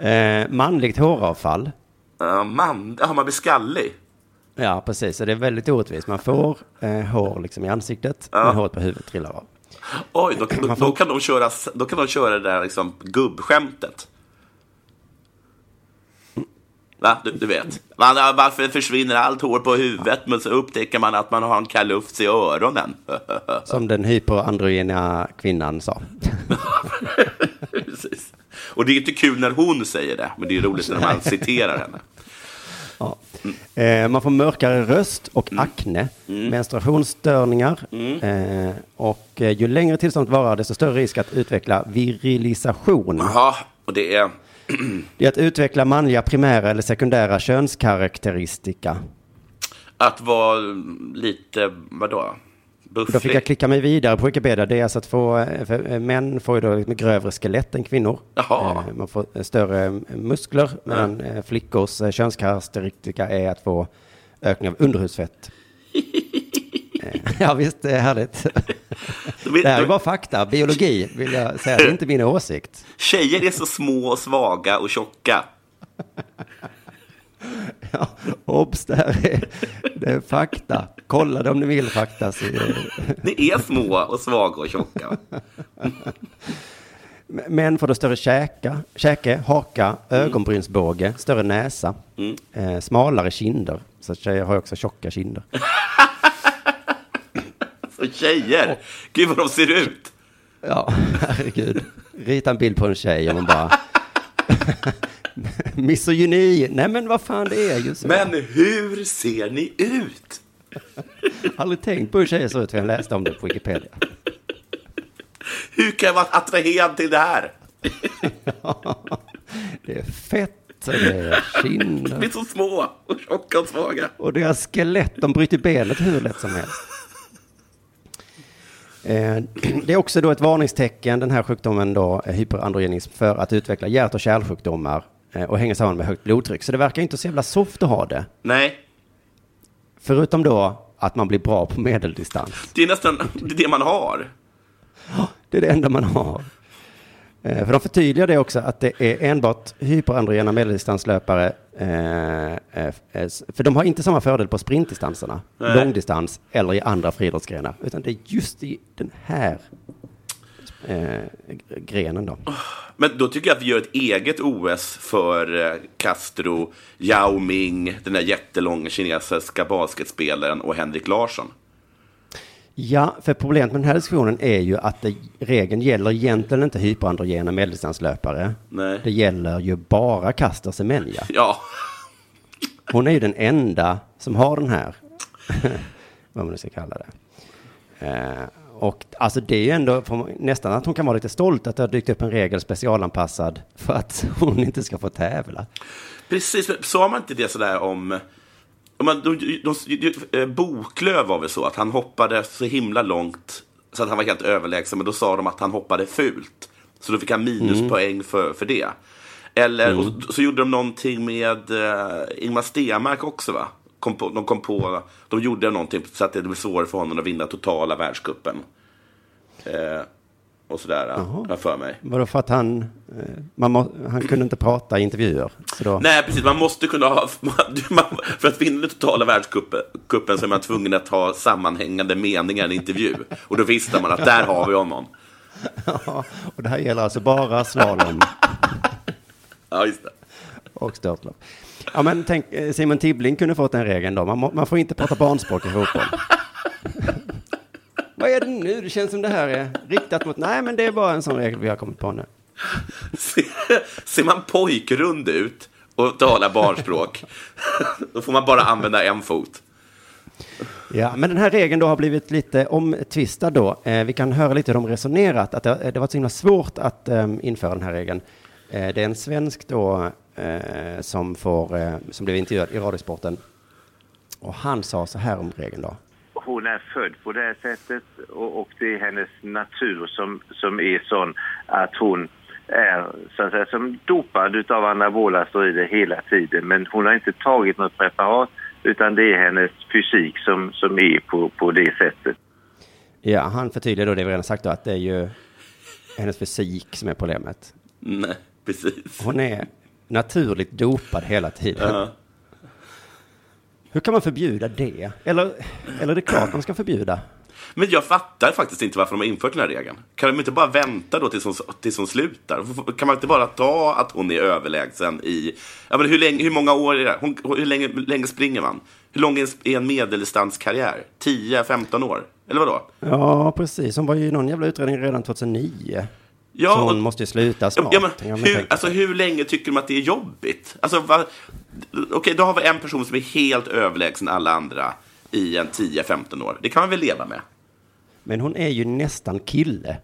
Eh, manligt håravfall. Ja, man, ja, man blir skallig. Ja, precis. Så det är väldigt orättvist. Man får eh, hår liksom i ansiktet, men håret på huvudet trillar av. Oj, då, då, då, kan de köra, då kan de köra det där liksom, gubbskämtet. Va? Du, du vet. Man, varför försvinner allt hår på huvudet men så upptäcker man att man har en kalufs i öronen? (laughs) Som den hyperandrogena kvinnan sa. (laughs) Precis. Och det är inte kul när hon säger det, men det är roligt när man citerar henne. Ja. Eh, man får mörkare röst och akne, menstruationsstörningar eh, och eh, ju längre tillståndet varar desto större risk att utveckla virilisation. Jaha, och det är... Det är att utveckla manliga primära eller sekundära könskaraktäristika. Att vara lite, vadå? Då fick jag klicka mig vidare på Wikipedia. Det är alltså att få, eh, män får ju då liksom grövre skelett än kvinnor. Jaha. Eh, Man får större eh, muskler, medan eh, flickors könskaraktäristika är att få ökning av underhudsfett. (laughs) Ja visst, det är härligt. (laughs) Det här är bara fakta, biologi vill jag säga, det är inte min åsikt. Tjejer är så små och svaga och tjocka. (laughs) Ja, obs, det här är, det är fakta. Kolla det om ni vill fakta. Så, Ni är små och svaga och tjocka. Män får då större käka, käke, haka, ögonbrynsbåge, större näsa, eh, smalare kinder. Så tjejer har också tjocka kinder. (laughs) Så tjejer, gud vad de ser ut. Ja, herregud. Rita en bild på en tjej och man bara... (laughs) Misogyni. Nej men vad fan det är ju så. Men hur ser ni ut? (laughs) Aldrig tänkt på hur tjejer ser ut för jag läste om det på Wikipedia. Hur kan jag vara attraherad till det här? (laughs) Det är fett och det är kinder. så små och tjocka och svaga. Och deras skelett, de bryter benet hur lätt som helst. Eh, (clears throat) Det är också då ett varningstecken, den här sjukdomen då, eh, hyperandrogenism, för att utveckla hjärt och kärlsjukdomar och hänger samman med högt blodtryck. Så det verkar inte så jävla soft att ha det. Nej, Förutom då att man blir bra på medeldistans. det är nästan det, är det man har. (gasps) Det är det enda man har. Eh, För de förtydligar det också att det är enbart hyperandrogena medeldistanslöpare. eh, eh, eh, För de har inte samma fördel på sprintdistanserna, Nej. långdistans eller i andra friidrottsgrenar. Utan det är just i den här eh, grenen då. Men då tycker jag att vi gör ett eget OS för eh, Castro, Yao Ming, den där jättelånga kinesiska basketspelaren och Henrik Larsson. Ja, för problemet med den här diskussionen är ju att det, regeln gäller egentligen inte hyperandrogena medeldistanslöpare. Nej. Det gäller ju bara Caster Semenya. Ja, Hon är ju den enda som har den här, (laughs) vad man nu ska kalla det. Eh, och alltså det är ju ändå nästan att hon kan vara lite stolt att det har dykt upp en regel specialanpassad för att (laughs) hon inte ska få tävla. precis. Sa man inte det sådär om... om man, de, de, de, eh, Boklöv var väl så att han hoppade så himla långt så att han var helt överlägsen, men då sa de att han hoppade fult. Så då fick han minuspoäng för, för det. Eller och så gjorde de någonting med uh, Ingmar Stenmark också, va? Kom på, de kom på, de gjorde någonting så att det blev svårare för honom att vinna totala världscupen. Eh, och sådär, har jag för mig. Vadå för att han, eh, man må, han kunde inte prata i intervjuer. Då, Nej, precis. Man måste kunna ha... (laughs) Man, för att vinna den totala världscupen cupen så är man tvungen att ha sammanhängande meningar i en intervju. Och då visste man att där har vi honom. (laughs) och det här gäller alltså bara slalom (laughs) Ja, just det. och störtlopp. Ja men tänk, eh, Simon Tibbling kunde fått den regeln då. Man, må, man får inte prata barnspråk i fotboll. (laughs) Vad är det nu? Det känns som det här är riktat mot... Nej, men det är bara en sån regel vi har kommit på nu. Se- (laughs) Ser man pojkrund ut och talar barnspråk, (laughs) då får man bara använda en fot. Ja, men den här regeln då har blivit lite omtvistad då. Eh, vi kan höra lite hur de resonerat, att det, det var så himla svårt att eh, införa den här regeln. Eh, det är en svensk då eh, som, får, eh, som blev intervjuad i Radiosporten. Och han sa så här om regeln då. hon är född på det här sättet och, och det är hennes natur som, som är sån att hon är så att säga, som dopad av anabola steroider hela tiden. Men hon har inte tagit något preparat utan det är hennes fysik som, som är på, på det sättet. Ja, han förtydligar då det vi redan sagt då, att det är ju hennes fysik som är problemet. Nej, precis. Hon är naturligt dopad hela tiden. Ja. Hur kan man förbjuda det? Eller, eller är det klart man ska förbjuda? Men jag fattar faktiskt inte varför de har infört den här regeln. Kan de inte bara vänta då tills hon, tills hon slutar? Kan man inte bara ta att hon är överlägsen i... Ja, men hur, länge, hur många år är det? Hon, hur länge, länge springer man? Hur lång är en medeldistanskarriär? 10-15 år? Eller vadå? Ja, precis. Hon var ju i någon jävla utredning redan 2009. Ja, så hon och- måste sluta snart. Ja, men, hur, alltså, hur länge tycker de att det är jobbigt? Alltså, okej, då har vi en person som är helt överlägsen alla andra i en 10-15 år. Det kan man väl leva med? Men hon är ju nästan kille.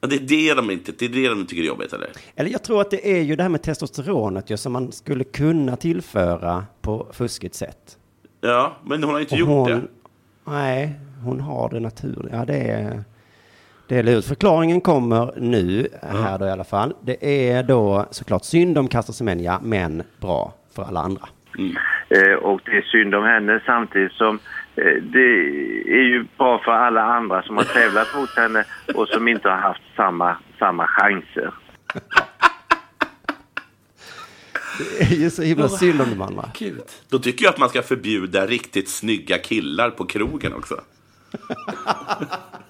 Det är det de inte det är det de tycker är jobbigt, eller? Eller jag tror att det är ju det här med testosteronet ju, som man skulle kunna tillföra på fuskigt sätt. Ja, men hon har inte Och gjort hon, det. Nej, hon har det naturligt. Ja, det är, det är lurt. Förklaringen kommer nu, här då i alla fall. Det är då såklart synd om Caster Semenya, men bra för alla andra. Eh, och det är synd om henne samtidigt som eh, det är ju bra för alla andra som har tävlat mot henne och som inte har haft samma, samma chanser. (laughs) Det är ju så himla synd om de andra. Gud. Då tycker jag att man ska förbjuda riktigt snygga killar på krogen också. (laughs)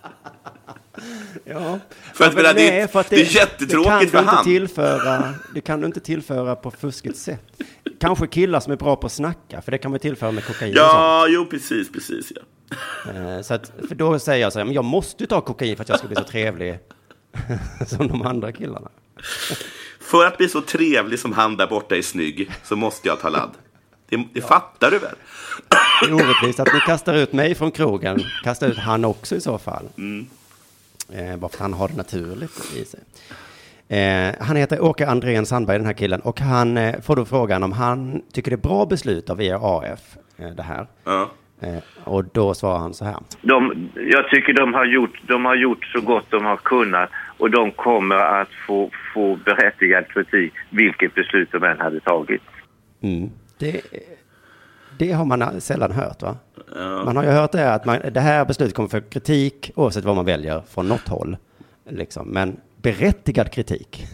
Ja. För att, men menar, det, nej, för att det, är jättetråkigt det för han. tillföra, Det kan du inte tillföra på fuskigt sätt. Kanske killar som är bra på att snacka, för det kan man tillföra med kokain och. Ja, jo, precis, precis. Ja. Eh, Så att, för då säger jag så här, men jag måste ju ta kokain för att jag ska bli så trevlig (laughs) som de andra killarna. För att bli så trevlig som han där borta är snygg så måste jag ta ladd. Det, det fattar du väl? Det är orättvist att ni kastar ut mig från krogen, kasta ut han också i så fall. Eh, bara för att han har det naturligt i sig. Eh, han heter Åke Andrén Sandberg, den här killen, och han eh, får då frågan om han tycker det är bra beslut av EAF, eh, det här. Ja. Eh, och då svarar han så här. De, jag tycker de har, gjort, de har gjort så gott de har kunnat och de kommer att få, få berättigad kritik vilket beslut de än hade tagit. Mm. Det, det har man sällan hört, va? Man har ju hört det att man, det här beslutet kommer få kritik oavsett vad man väljer från något håll. Liksom. Men berättigad kritik.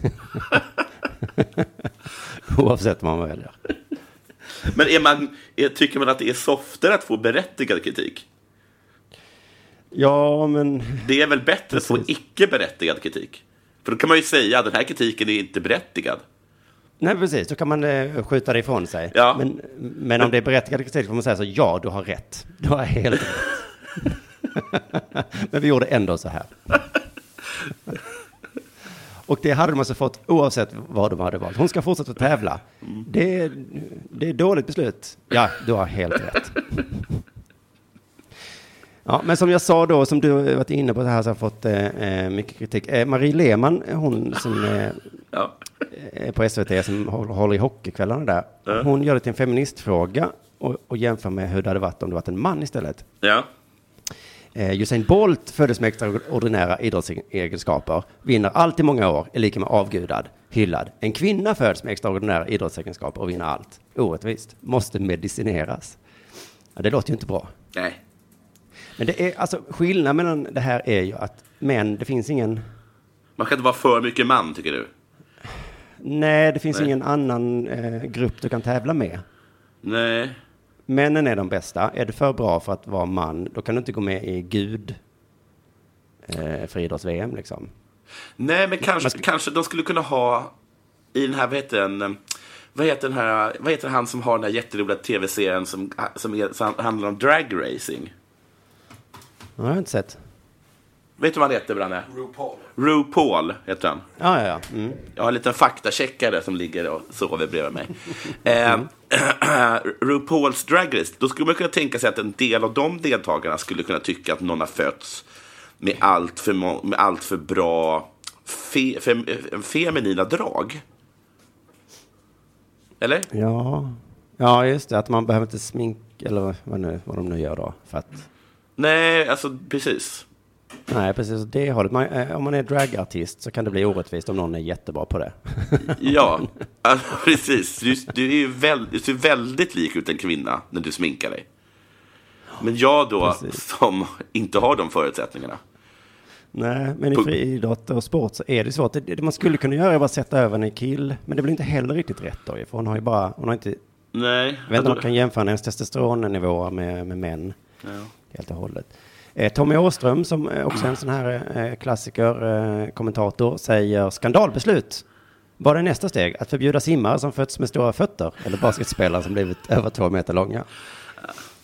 (laughs) oavsett vad man väljer. Men är man, är, tycker man att det är softare att få berättigad kritik? Ja, men Det är väl bättre att få Precis. icke berättigad kritik? För då kan man ju säga att den här kritiken är inte berättigad. Nej precis, då kan man eh, skjuta det ifrån sig. Ja. Men, men om det är berättigad kritik får man säga så, ja, du har rätt. Du har helt rätt. (laughs) men vi gjorde ändå så här. Och det hade de alltså fått oavsett vad de hade valt. Hon ska fortsätta tävla. Det, är, det är dåligt beslut. Ja, du har helt rätt. Ja, men som jag sa då, som du varit inne på så här, så har jag fått eh, eh, mycket kritik. Eh, Marie Lehmann, hon som eh, Ja. är på SVT, som håller i hockeykvällarna där, hon gör det till en feministfråga och, och jämför med hur det hade varit om det varit en man istället. Ja. Eh, Usain Bolt föddes med extraordinära idrottsegenskaper, vinner allt i många år, är lika med avgudad, hyllad. En kvinna föds med extraordinära idrottsegenskaper och vinner allt. Orättvist. Måste medicineras. Ja, det låter ju inte bra. Nej. Men det är, alltså skillnaden mellan det här är ju att män, det finns ingen, Man kan inte vara för mycket man, tycker du? nej, det finns Nej. ingen annan eh, grupp du kan tävla med. Nej. Männen är de bästa. Är du för bra för att vara man, då kan du inte gå med i Gud eh, för idrotts-VM liksom. Nej, men kanske, ska- kanske de skulle kunna ha i den här, vad heter den, vad heter den här, vad heter han som har den här jätteroliga tv-serien som, som, är, som handlar om dragracing? Jag har inte sett. Vet du vad han heter, Branne? RuPaul. RuPaul heter han. Ja, ja, ja. Mm. Jag har en liten faktacheckare som ligger och sover bredvid mig. (laughs) Eh, (clears throat) RuPaul's Drag Race, då skulle man kunna tänka sig att en del av de deltagarna skulle kunna tycka att någon har fötts med allt för, med allt för bra fe, fem, eh, feminina drag. Eller? Ja. ja, just det. Att man behöver inte smink eller vad, nu, vad de nu gör då. För att, Nej, alltså precis. nej, precis det hållet. Man, eh, om man är dragartist så kan det bli orättvist om någon är jättebra på det. (laughs) Ja, alltså, precis. Du, du, är ju väl, du ser väldigt lik ut en kvinna när du sminkar dig. Men jag då, Precis. som inte har de förutsättningarna. Nej, men i friidrott och sport så är det svårt. Det, det man skulle kunna göra är bara sätta över en kill, men det blir inte heller riktigt rätt då, för hon har ju bara, hon har inte, Nej. jag vet inte om man kan jämföra hennes testosteronnivåer med, med män Ja. helt och hållet. Eh, Tommy Åström, som eh, också är en sån här eh, klassiker, kommentator, säger skandalbeslut. Vad är nästa steg? Att förbjuda simmare som fötts med stora fötter eller basketspelare som blivit (laughs) över två meter långa?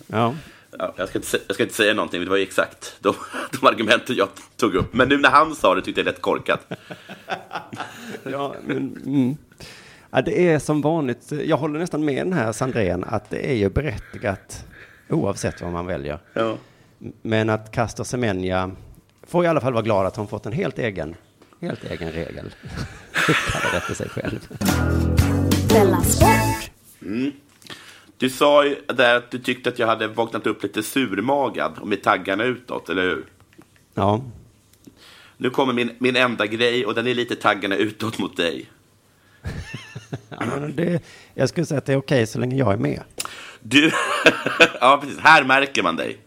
Ja, Ja, jag, ska inte, jag ska inte säga någonting, det var ju exakt de, (laughs) de argumenten jag tog upp. Men nu när han sa det tyckte jag det lät korkat. (laughs) ja, men, mm. ja, det är som vanligt, jag håller nästan med den här Sandrén, att det är ju berättigat oavsett vad man väljer. Ja. Men att Castor Semenya får i alla fall vara glad att hon fått en helt egen, helt egen regel. (laughs) Uppkallad efter sig själv. Sport! Du sa ju där att du tyckte att jag hade vaknat upp lite surmagad och med taggarna utåt, eller hur? Ja, Nu kommer min, min enda grej och den är lite taggarna utåt mot dig. (laughs) ja men det, jag skulle säga att det är okej så länge jag är med. Du, (laughs) ja precis, här märker man dig.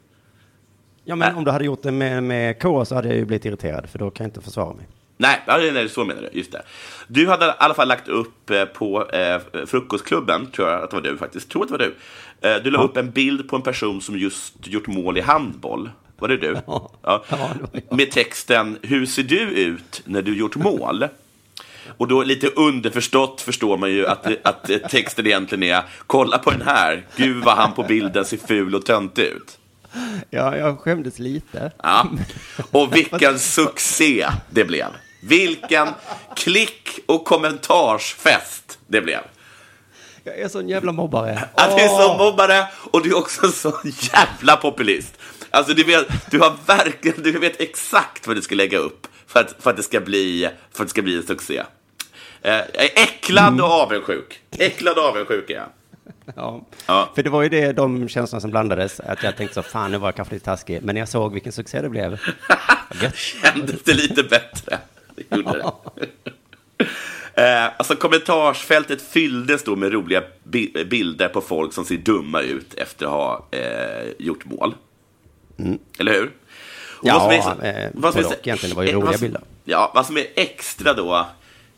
Ja, men om du hade gjort det med, med K så hade jag ju blivit irriterad, för då kan jag inte försvara mig. Nej, ja, är så menar du. Just det. Du hade i alla fall lagt upp eh, på eh, Frukostklubben, tror jag att det var du faktiskt. Tror att det var du. Eh, du la upp en bild på en person som just gjort mål i handboll. Var det du? Ja. Ja. Ja, det var. Med texten Hur ser du ut när du gjort mål? Och då lite underförstått förstår man ju att, att texten egentligen är Kolla på den här, gud vad han på bilden ser ful och tönt ut. Ja, jag skämdes lite. Ja. Och vilken succé det blev. Vilken klick och kommentarsfest det blev. Jag är sån jävla mobbare. Att du är så Åh! mobbare och du är också så jävla populist. Alltså du vet, du har verkligen, du vet exakt vad du ska lägga upp för att, för att, det, ska bli, för att det ska bli en succé. Eh, Jag är äcklad och avundsjuk. Äcklad och avundsjuk är jag. Ja. Ja. För det var ju det, de känslorna som blandades, att jag tänkte så, fan nu var jag kanske lite taskig, men när jag såg vilken succé det blev. (laughs) Kändes det lite bättre? Det gjorde det. (laughs) Eh, alltså kommentarsfältet fylldes då med roliga bi- bilder på folk som ser dumma ut efter att ha eh, gjort mål. Eller hur? Och Ja, vad som eh, vad som och egentligen, det var ju eh, roliga vad som- bilder. Ja, vad som är extra då,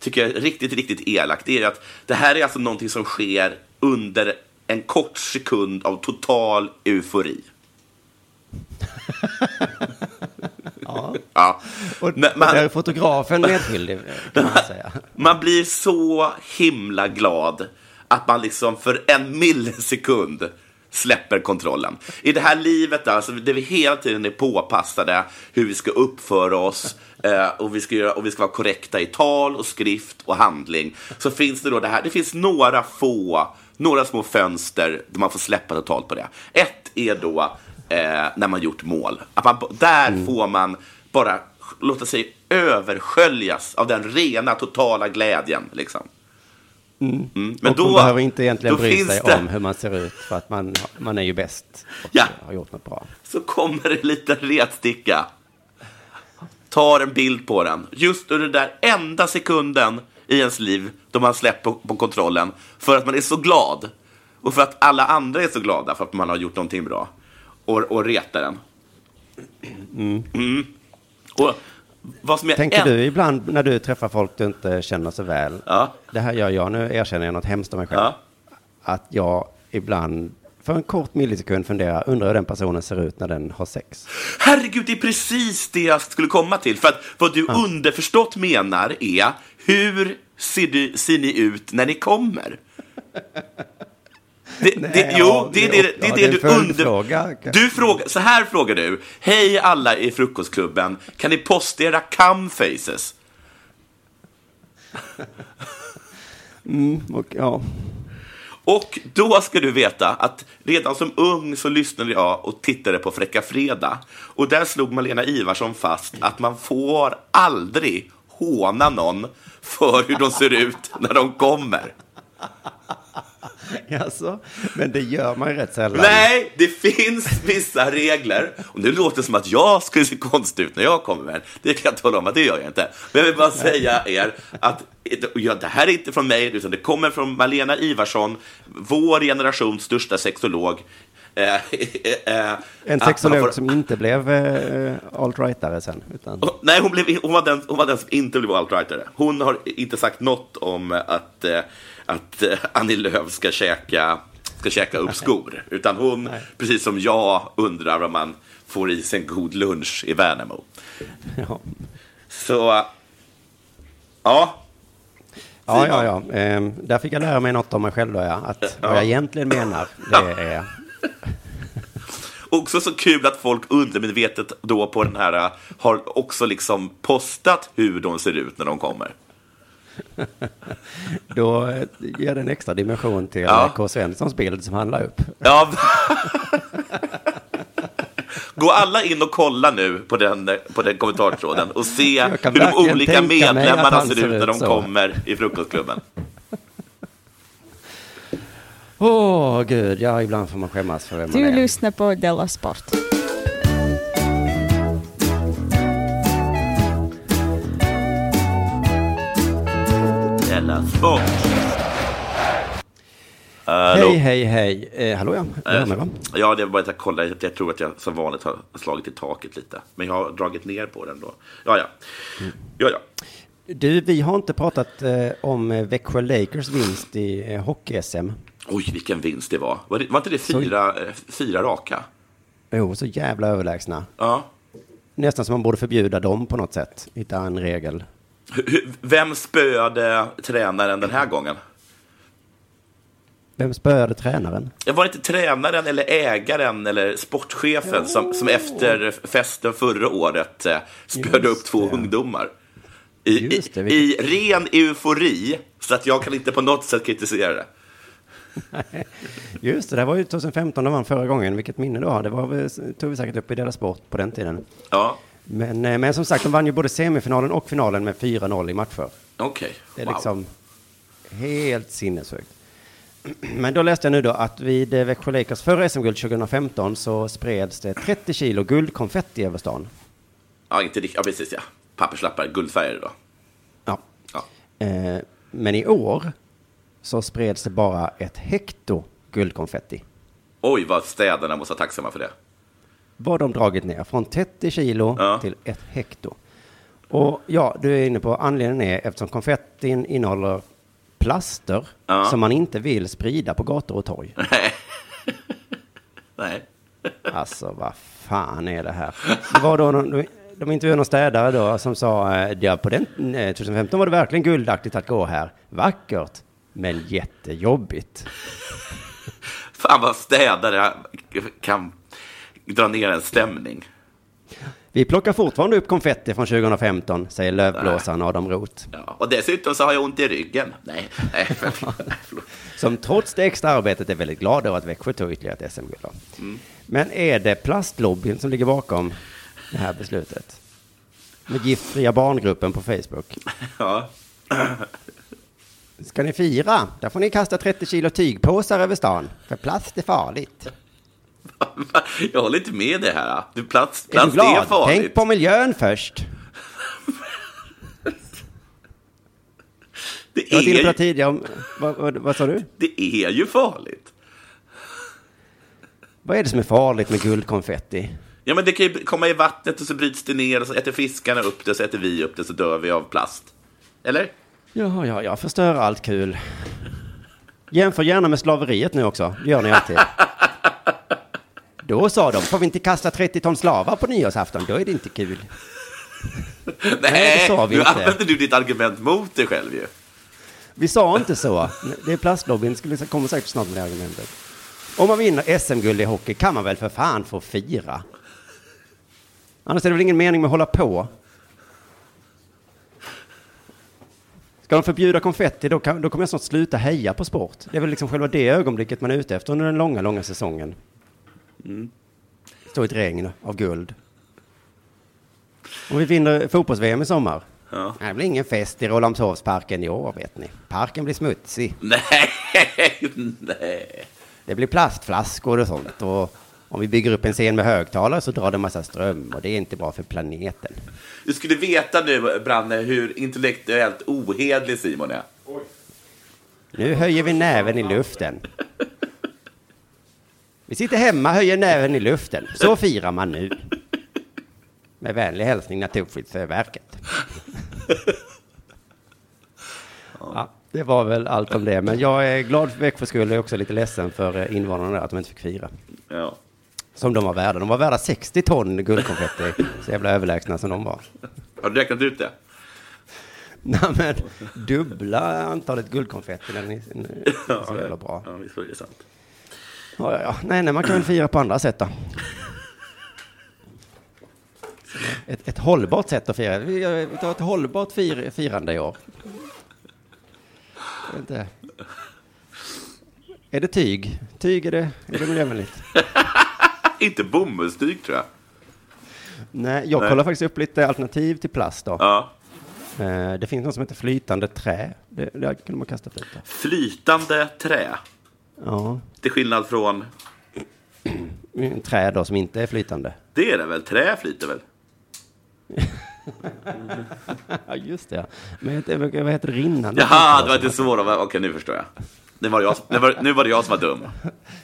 tycker jag är riktigt, riktigt elakt, det är att det här är alltså någonting som sker under en kort sekund av total eufori. (laughs) Ja. Ja. Och, Men- och där är fotografen medskyldig, kan man säga. Man blir så himla glad att man liksom för en millisekund släpper kontrollen. I det här livet alltså, där vi hela tiden är påpassade hur vi ska uppföra oss eh, och, vi ska göra, och vi ska vara korrekta i tal och skrift och handling, så finns det då det här. Det finns några få, några små fönster där man får släppa totalt på det. Ett är då eh, när man gjort mål. Att man, där får man bara låta sig översköljas av den rena, totala glädjen. Liksom. Mm. Men och då, man behöver inte egentligen bry sig det, om hur man ser ut, för att man, man är ju bäst och Ja. har gjort något bra. Så kommer det en liten retsticka. Tar en bild på den. Just under den där enda sekunden i ens liv då man släpper på, på kontrollen. För att man är så glad. Och för att alla andra är så glada för att man har gjort någonting bra. Och, och retar den. Mm. Och vad som är Tänker än- du ibland när du träffar folk du inte känner så väl, Ja. det här gör jag, nu erkänner jag något hemskt om mig själv, Ja. att jag ibland för en kort millisekund funderar, undrar hur den personen ser ut när den har sex. Herregud, det är precis det jag skulle komma till. För att vad du underförstått menar är, hur ser, du, ser ni ut när ni kommer? Det, (laughs) det, Nej, jo, ja, det är det- det, det, är ja, det det är en du under... Du frågar, så här frågar du. Hej alla i Frukostklubben, kan ni posta era cam-faces? (laughs) Och, ja, och då ska du veta att redan som ung så lyssnade jag och tittade på Fräcka Fredag. Och där slog Malena Ivarsson fast att man får aldrig håna någon för hur de ser ut när de kommer. (laughs) alltså, men det gör man ju rätt sällan. Nej, det finns vissa regler. Och nu låter det som att jag skulle se konstig ut när jag kommer med den. Det kan jag tala om att det gör jag inte. Men jag vill bara säga er att ja, det här är inte från mig, utan det kommer från Malena Ivarsson, vår generations största sexolog. Eh, eh, En att man sexolog får- som inte blev eh, alt-rightare sen. Utan, Nej, hon, blev, hon, var den, hon var den som inte blev alt-rightare. Hon har inte sagt något om att, eh, att eh, Annie Lööf ska käka, ska käka upp skor. Utan hon, precis som jag, undrar om man får i sig en god lunch i Värnamo. ja. Så, ja. Ja, ja, ja. Ehm, där fick jag lära mig något om mig själv då, ja. Att vad jag egentligen menar, det är... Också så kul att folk undermedvetet då på den här eh, har också liksom postat hur de ser ut när de kommer. Då eh, ger det en extra dimension till Ja. eh, K. Svenssons bild som han la upp. Ja. Gå alla in och kolla nu på den, på den kommentartråden och se hur de olika medlemmarna ser ut när de så. kommer i frukostklubben. Åh, gud, ja, ibland får man skämmas för vem man Du är. lyssnar på Della Sport. Della Sport. Hej, hej, hej. Eh, hallå, ja. Du va? Ja, det var bara att jag kollade. Jag tror att jag som vanligt har slagit i taket lite. Men jag har dragit ner på den då. Ja, ja. Ja, ja. Du, vi har inte pratat eh, om eh, Växjö Lakers vinst i eh, hockey-SM. Oj, vilken vinst det var. Var, det, var inte det fyra, eh, fyra raka? Jo, så jävla överlägsna. Ja. Nästan som man borde förbjuda dem på något sätt. Hitta en regel. Vem spöade tränaren den här gången? Vem spöade tränaren? Det var det inte tränaren eller ägaren eller sportchefen som, som efter festen förra året eh, spöade upp Just två det. ungdomar? I, det, i, I ren eufori, så att jag kan inte på något sätt kritisera det. (laughs) Just det, det var ju 2015 de vann förra gången. Vilket minne du har. Det var, tog vi säkert upp i Dela Sport på den tiden. Ja, Men, eh, men som sagt, de vann ju både semifinalen och finalen med 4-0 i matcher. okej. Det är Wow. liksom helt sinnessjukt. (clears throat) Men då läste jag nu då att vid eh, Växjö Lakers förra SM-guld 2015 så spreds det 30 kilo guldkonfetti över stan. Ja, inte riktigt. Ja, precis ja. Papperslappar, guldfärger då. Ja. Ja. Eh, men i år så spreds det bara ett hekto guldkonfetti. Oj, vad städerna måste vara tacksamma för det. Var de dragit ner från 30 kilo Ja. till ett hekto. Och ja, du är inne på anledningen är eftersom konfettin innehåller plaster Ja. som man inte vill sprida på gator och torg. (laughs) Nej. Alltså, vad fan är det här? Det var då någon, de intervjuade någon städare då som sa, eh, ja, på den eh, 2015 var det verkligen guldaktigt att gå här. Vackert, men jättejobbigt. Fan vad städare kan dra ner en stämning. Vi plockar fortfarande upp konfetti från 2015, säger lövblåsaren Adam Roth. Ja, och dessutom så har jag ont i ryggen. Nej, nej. (laughs) Som trots det extra arbetet är väldigt glad över att Växjö tog ytterligare ett SM-guld. då. Men är det plastlobbyn som ligger bakom det här beslutet? Med giftfria barngruppen på Facebook. Ja. Ska ni fira? Där får ni kasta 30 kilo tygpåsar över stan. För plast är farligt. (laughs) Jag håller inte med det här. Du, plats, Är plats du glad? är farligt. Tänk på miljön först. (laughs) Det, är, tidigare om... Vad, vad, vad sa du? det är ju farligt. Vad är det som är farligt med guldkonfetti? Ja, men det kan ju komma i vattnet och så bryts det ner och så äter fiskarna upp det så äter vi upp det så dör vi av plast. Eller? Ja, ja, jag förstör allt kul. Jämför gärna med slaveriet nu också. Det gör ni alltid. Då sa de, får vi inte kasta 30 ton slavar på nyårsafton? Då är det inte kul. Nej, det sa vi nu inte. använder du ditt argument mot dig själv ju. Vi sa inte så. Det är plastlobbyn, skulle kommer säkert snart med det argumentet. Om man vinner SM-guld i hockey kan man väl för fan få fira? Annars är det väl ingen mening med att hålla på? Ska de förbjuda konfetti, då, kan, då kommer jag snart sluta heja på sport. Det är väl liksom själva det ögonblicket man är ute efter under den långa, långa säsongen. Stå i ett regn av guld. Om vi vinner fotbolls-VM i sommar. Ja. Det blir ingen fest i Rålambshovsparken i år, vet ni. Parken blir smutsig. Nej, (laughs) nej. Det blir plastflaskor och sånt. Och om vi bygger upp en scen med högtalare så drar det massa ström och det är inte bra för planeten. Du skulle veta nu, Branne, hur intellektuellt ohedlig Simon är. Nu höjer vi näven i luften. Vi sitter hemma, höjer näven i luften. Så firar man nu. Med vänlig hälsning Naturskyddsverket. Ja, det var väl allt om det. Men jag är glad för Växjö skull. Jag är också lite ledsen för eh, invånarna där att de inte fick fira. Ja. Som de var värda. De var värda 60 ton guldkonfetti. Så jävla överlägsna som de var. Har du räknat ut det? Nej men, dubbla antalet guldkonfetti. Den är är så jävla bra. Ja, visst var det sant. Ja, ja, ja. Nej, nej, man kan väl fira på andra sätt då. Ett, ett hållbart sätt att fira. Vi tar ett hållbart fir, firande i år. Inte. Är det tyg? Tyg är det, är det miljövänligt? Inte bomullstyg tror jag. Nej, jag Nej. kollar faktiskt upp lite alternativ till plast då. Ja. Eh, Det finns något som heter flytande trä. Det, där kunde man kasta ut det. Flytande trä. Ja, Till skillnad från... en trä då som inte är flytande. Det är det väl? Trä flyter väl? (laughs) Ja, just det. Men det- vad heter det? Rinnande? Jaha, det var inte så. då. Okej, nu förstår jag. Det var jag, det var, nu var det jag som var dum.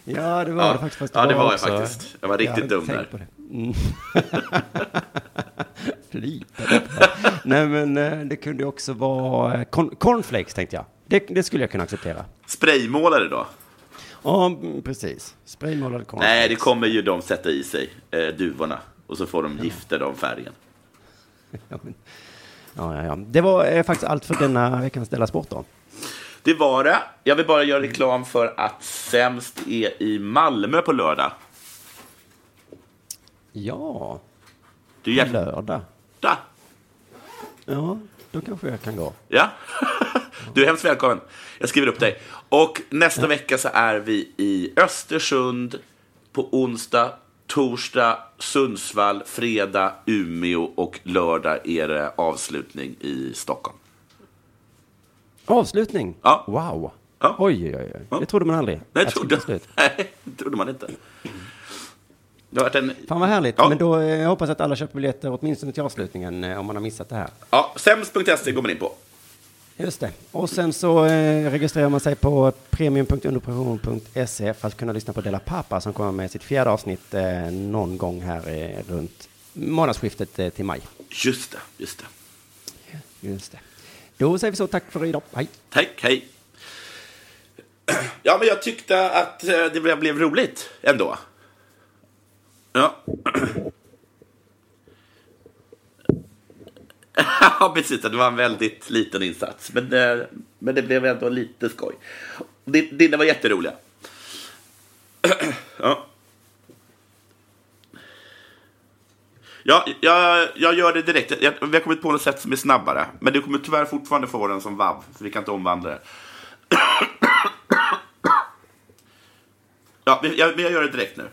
Ja, det var Ja. det faktiskt. Fast Ja, det var jag också- faktiskt. Jag var riktigt hade dum där. på det. Mm. (laughs) Nej, men eh, det kunde också vara eh, corn, cornflakes tänkte jag. Det, det skulle jag kunna acceptera. Spraymålare då? Ja, mm, precis. Spraymålade cornflakes. Nej, det kommer ju de sätta i sig, eh, duvorna. Och så får de gifter de färgen. (laughs) Ja, men- ja, ja, ja. Det var eh, faktiskt allt för denna veckans Della Sport då. Det var det. Jag vill bara göra reklam för att Sämst är i Malmö på lördag. Ja, Du är lördag. Ja. Ja, då kanske jag kan gå. Ja. Du är hemskt välkommen. Jag skriver upp dig. Och nästa vecka så är vi i Östersund på onsdag, torsdag, Sundsvall, fredag, Umeå och lördag är det avslutning i Stockholm. Avslutning. Ja. Wow. Ja. Oj, oj, oj. Ja. Det trodde man aldrig. Nej, trodde, (laughs) nej, det trodde man inte. Det har varit en... Fan vad härligt. Ja. Men då eh, jag hoppas att alla köper biljetter åtminstone till avslutningen eh, om man har missat det här. Ja, sämst.se går man in på. Just det. Och sen så eh, registrerar man sig på premium.underproduktion.se för att kunna lyssna på Dela Pappa som kommer med sitt fjärde avsnitt eh, någon gång här eh, runt månadsskiftet till maj. Just det, just det. Just det. Då säger vi så tack för idag. Hej. Tack, hej. Ja, men jag tyckte att eh, det blev, roligt ändå. Ja. (laughs) Ja, precis. Det var en väldigt liten insats. Men, eh, men det blev ändå lite skoj. Dina var jätteroliga. (clears throat) Ja. Ja, jag, jag gör det direkt. Jag, vi har kommit på något sätt som är snabbare. Men du kommer tyvärr fortfarande få den som vav, för vi kan inte omvandla det. Ja, men jag, jag gör det direkt nu.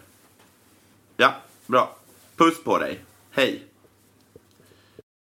Ja, bra. Puss på dig. Hej.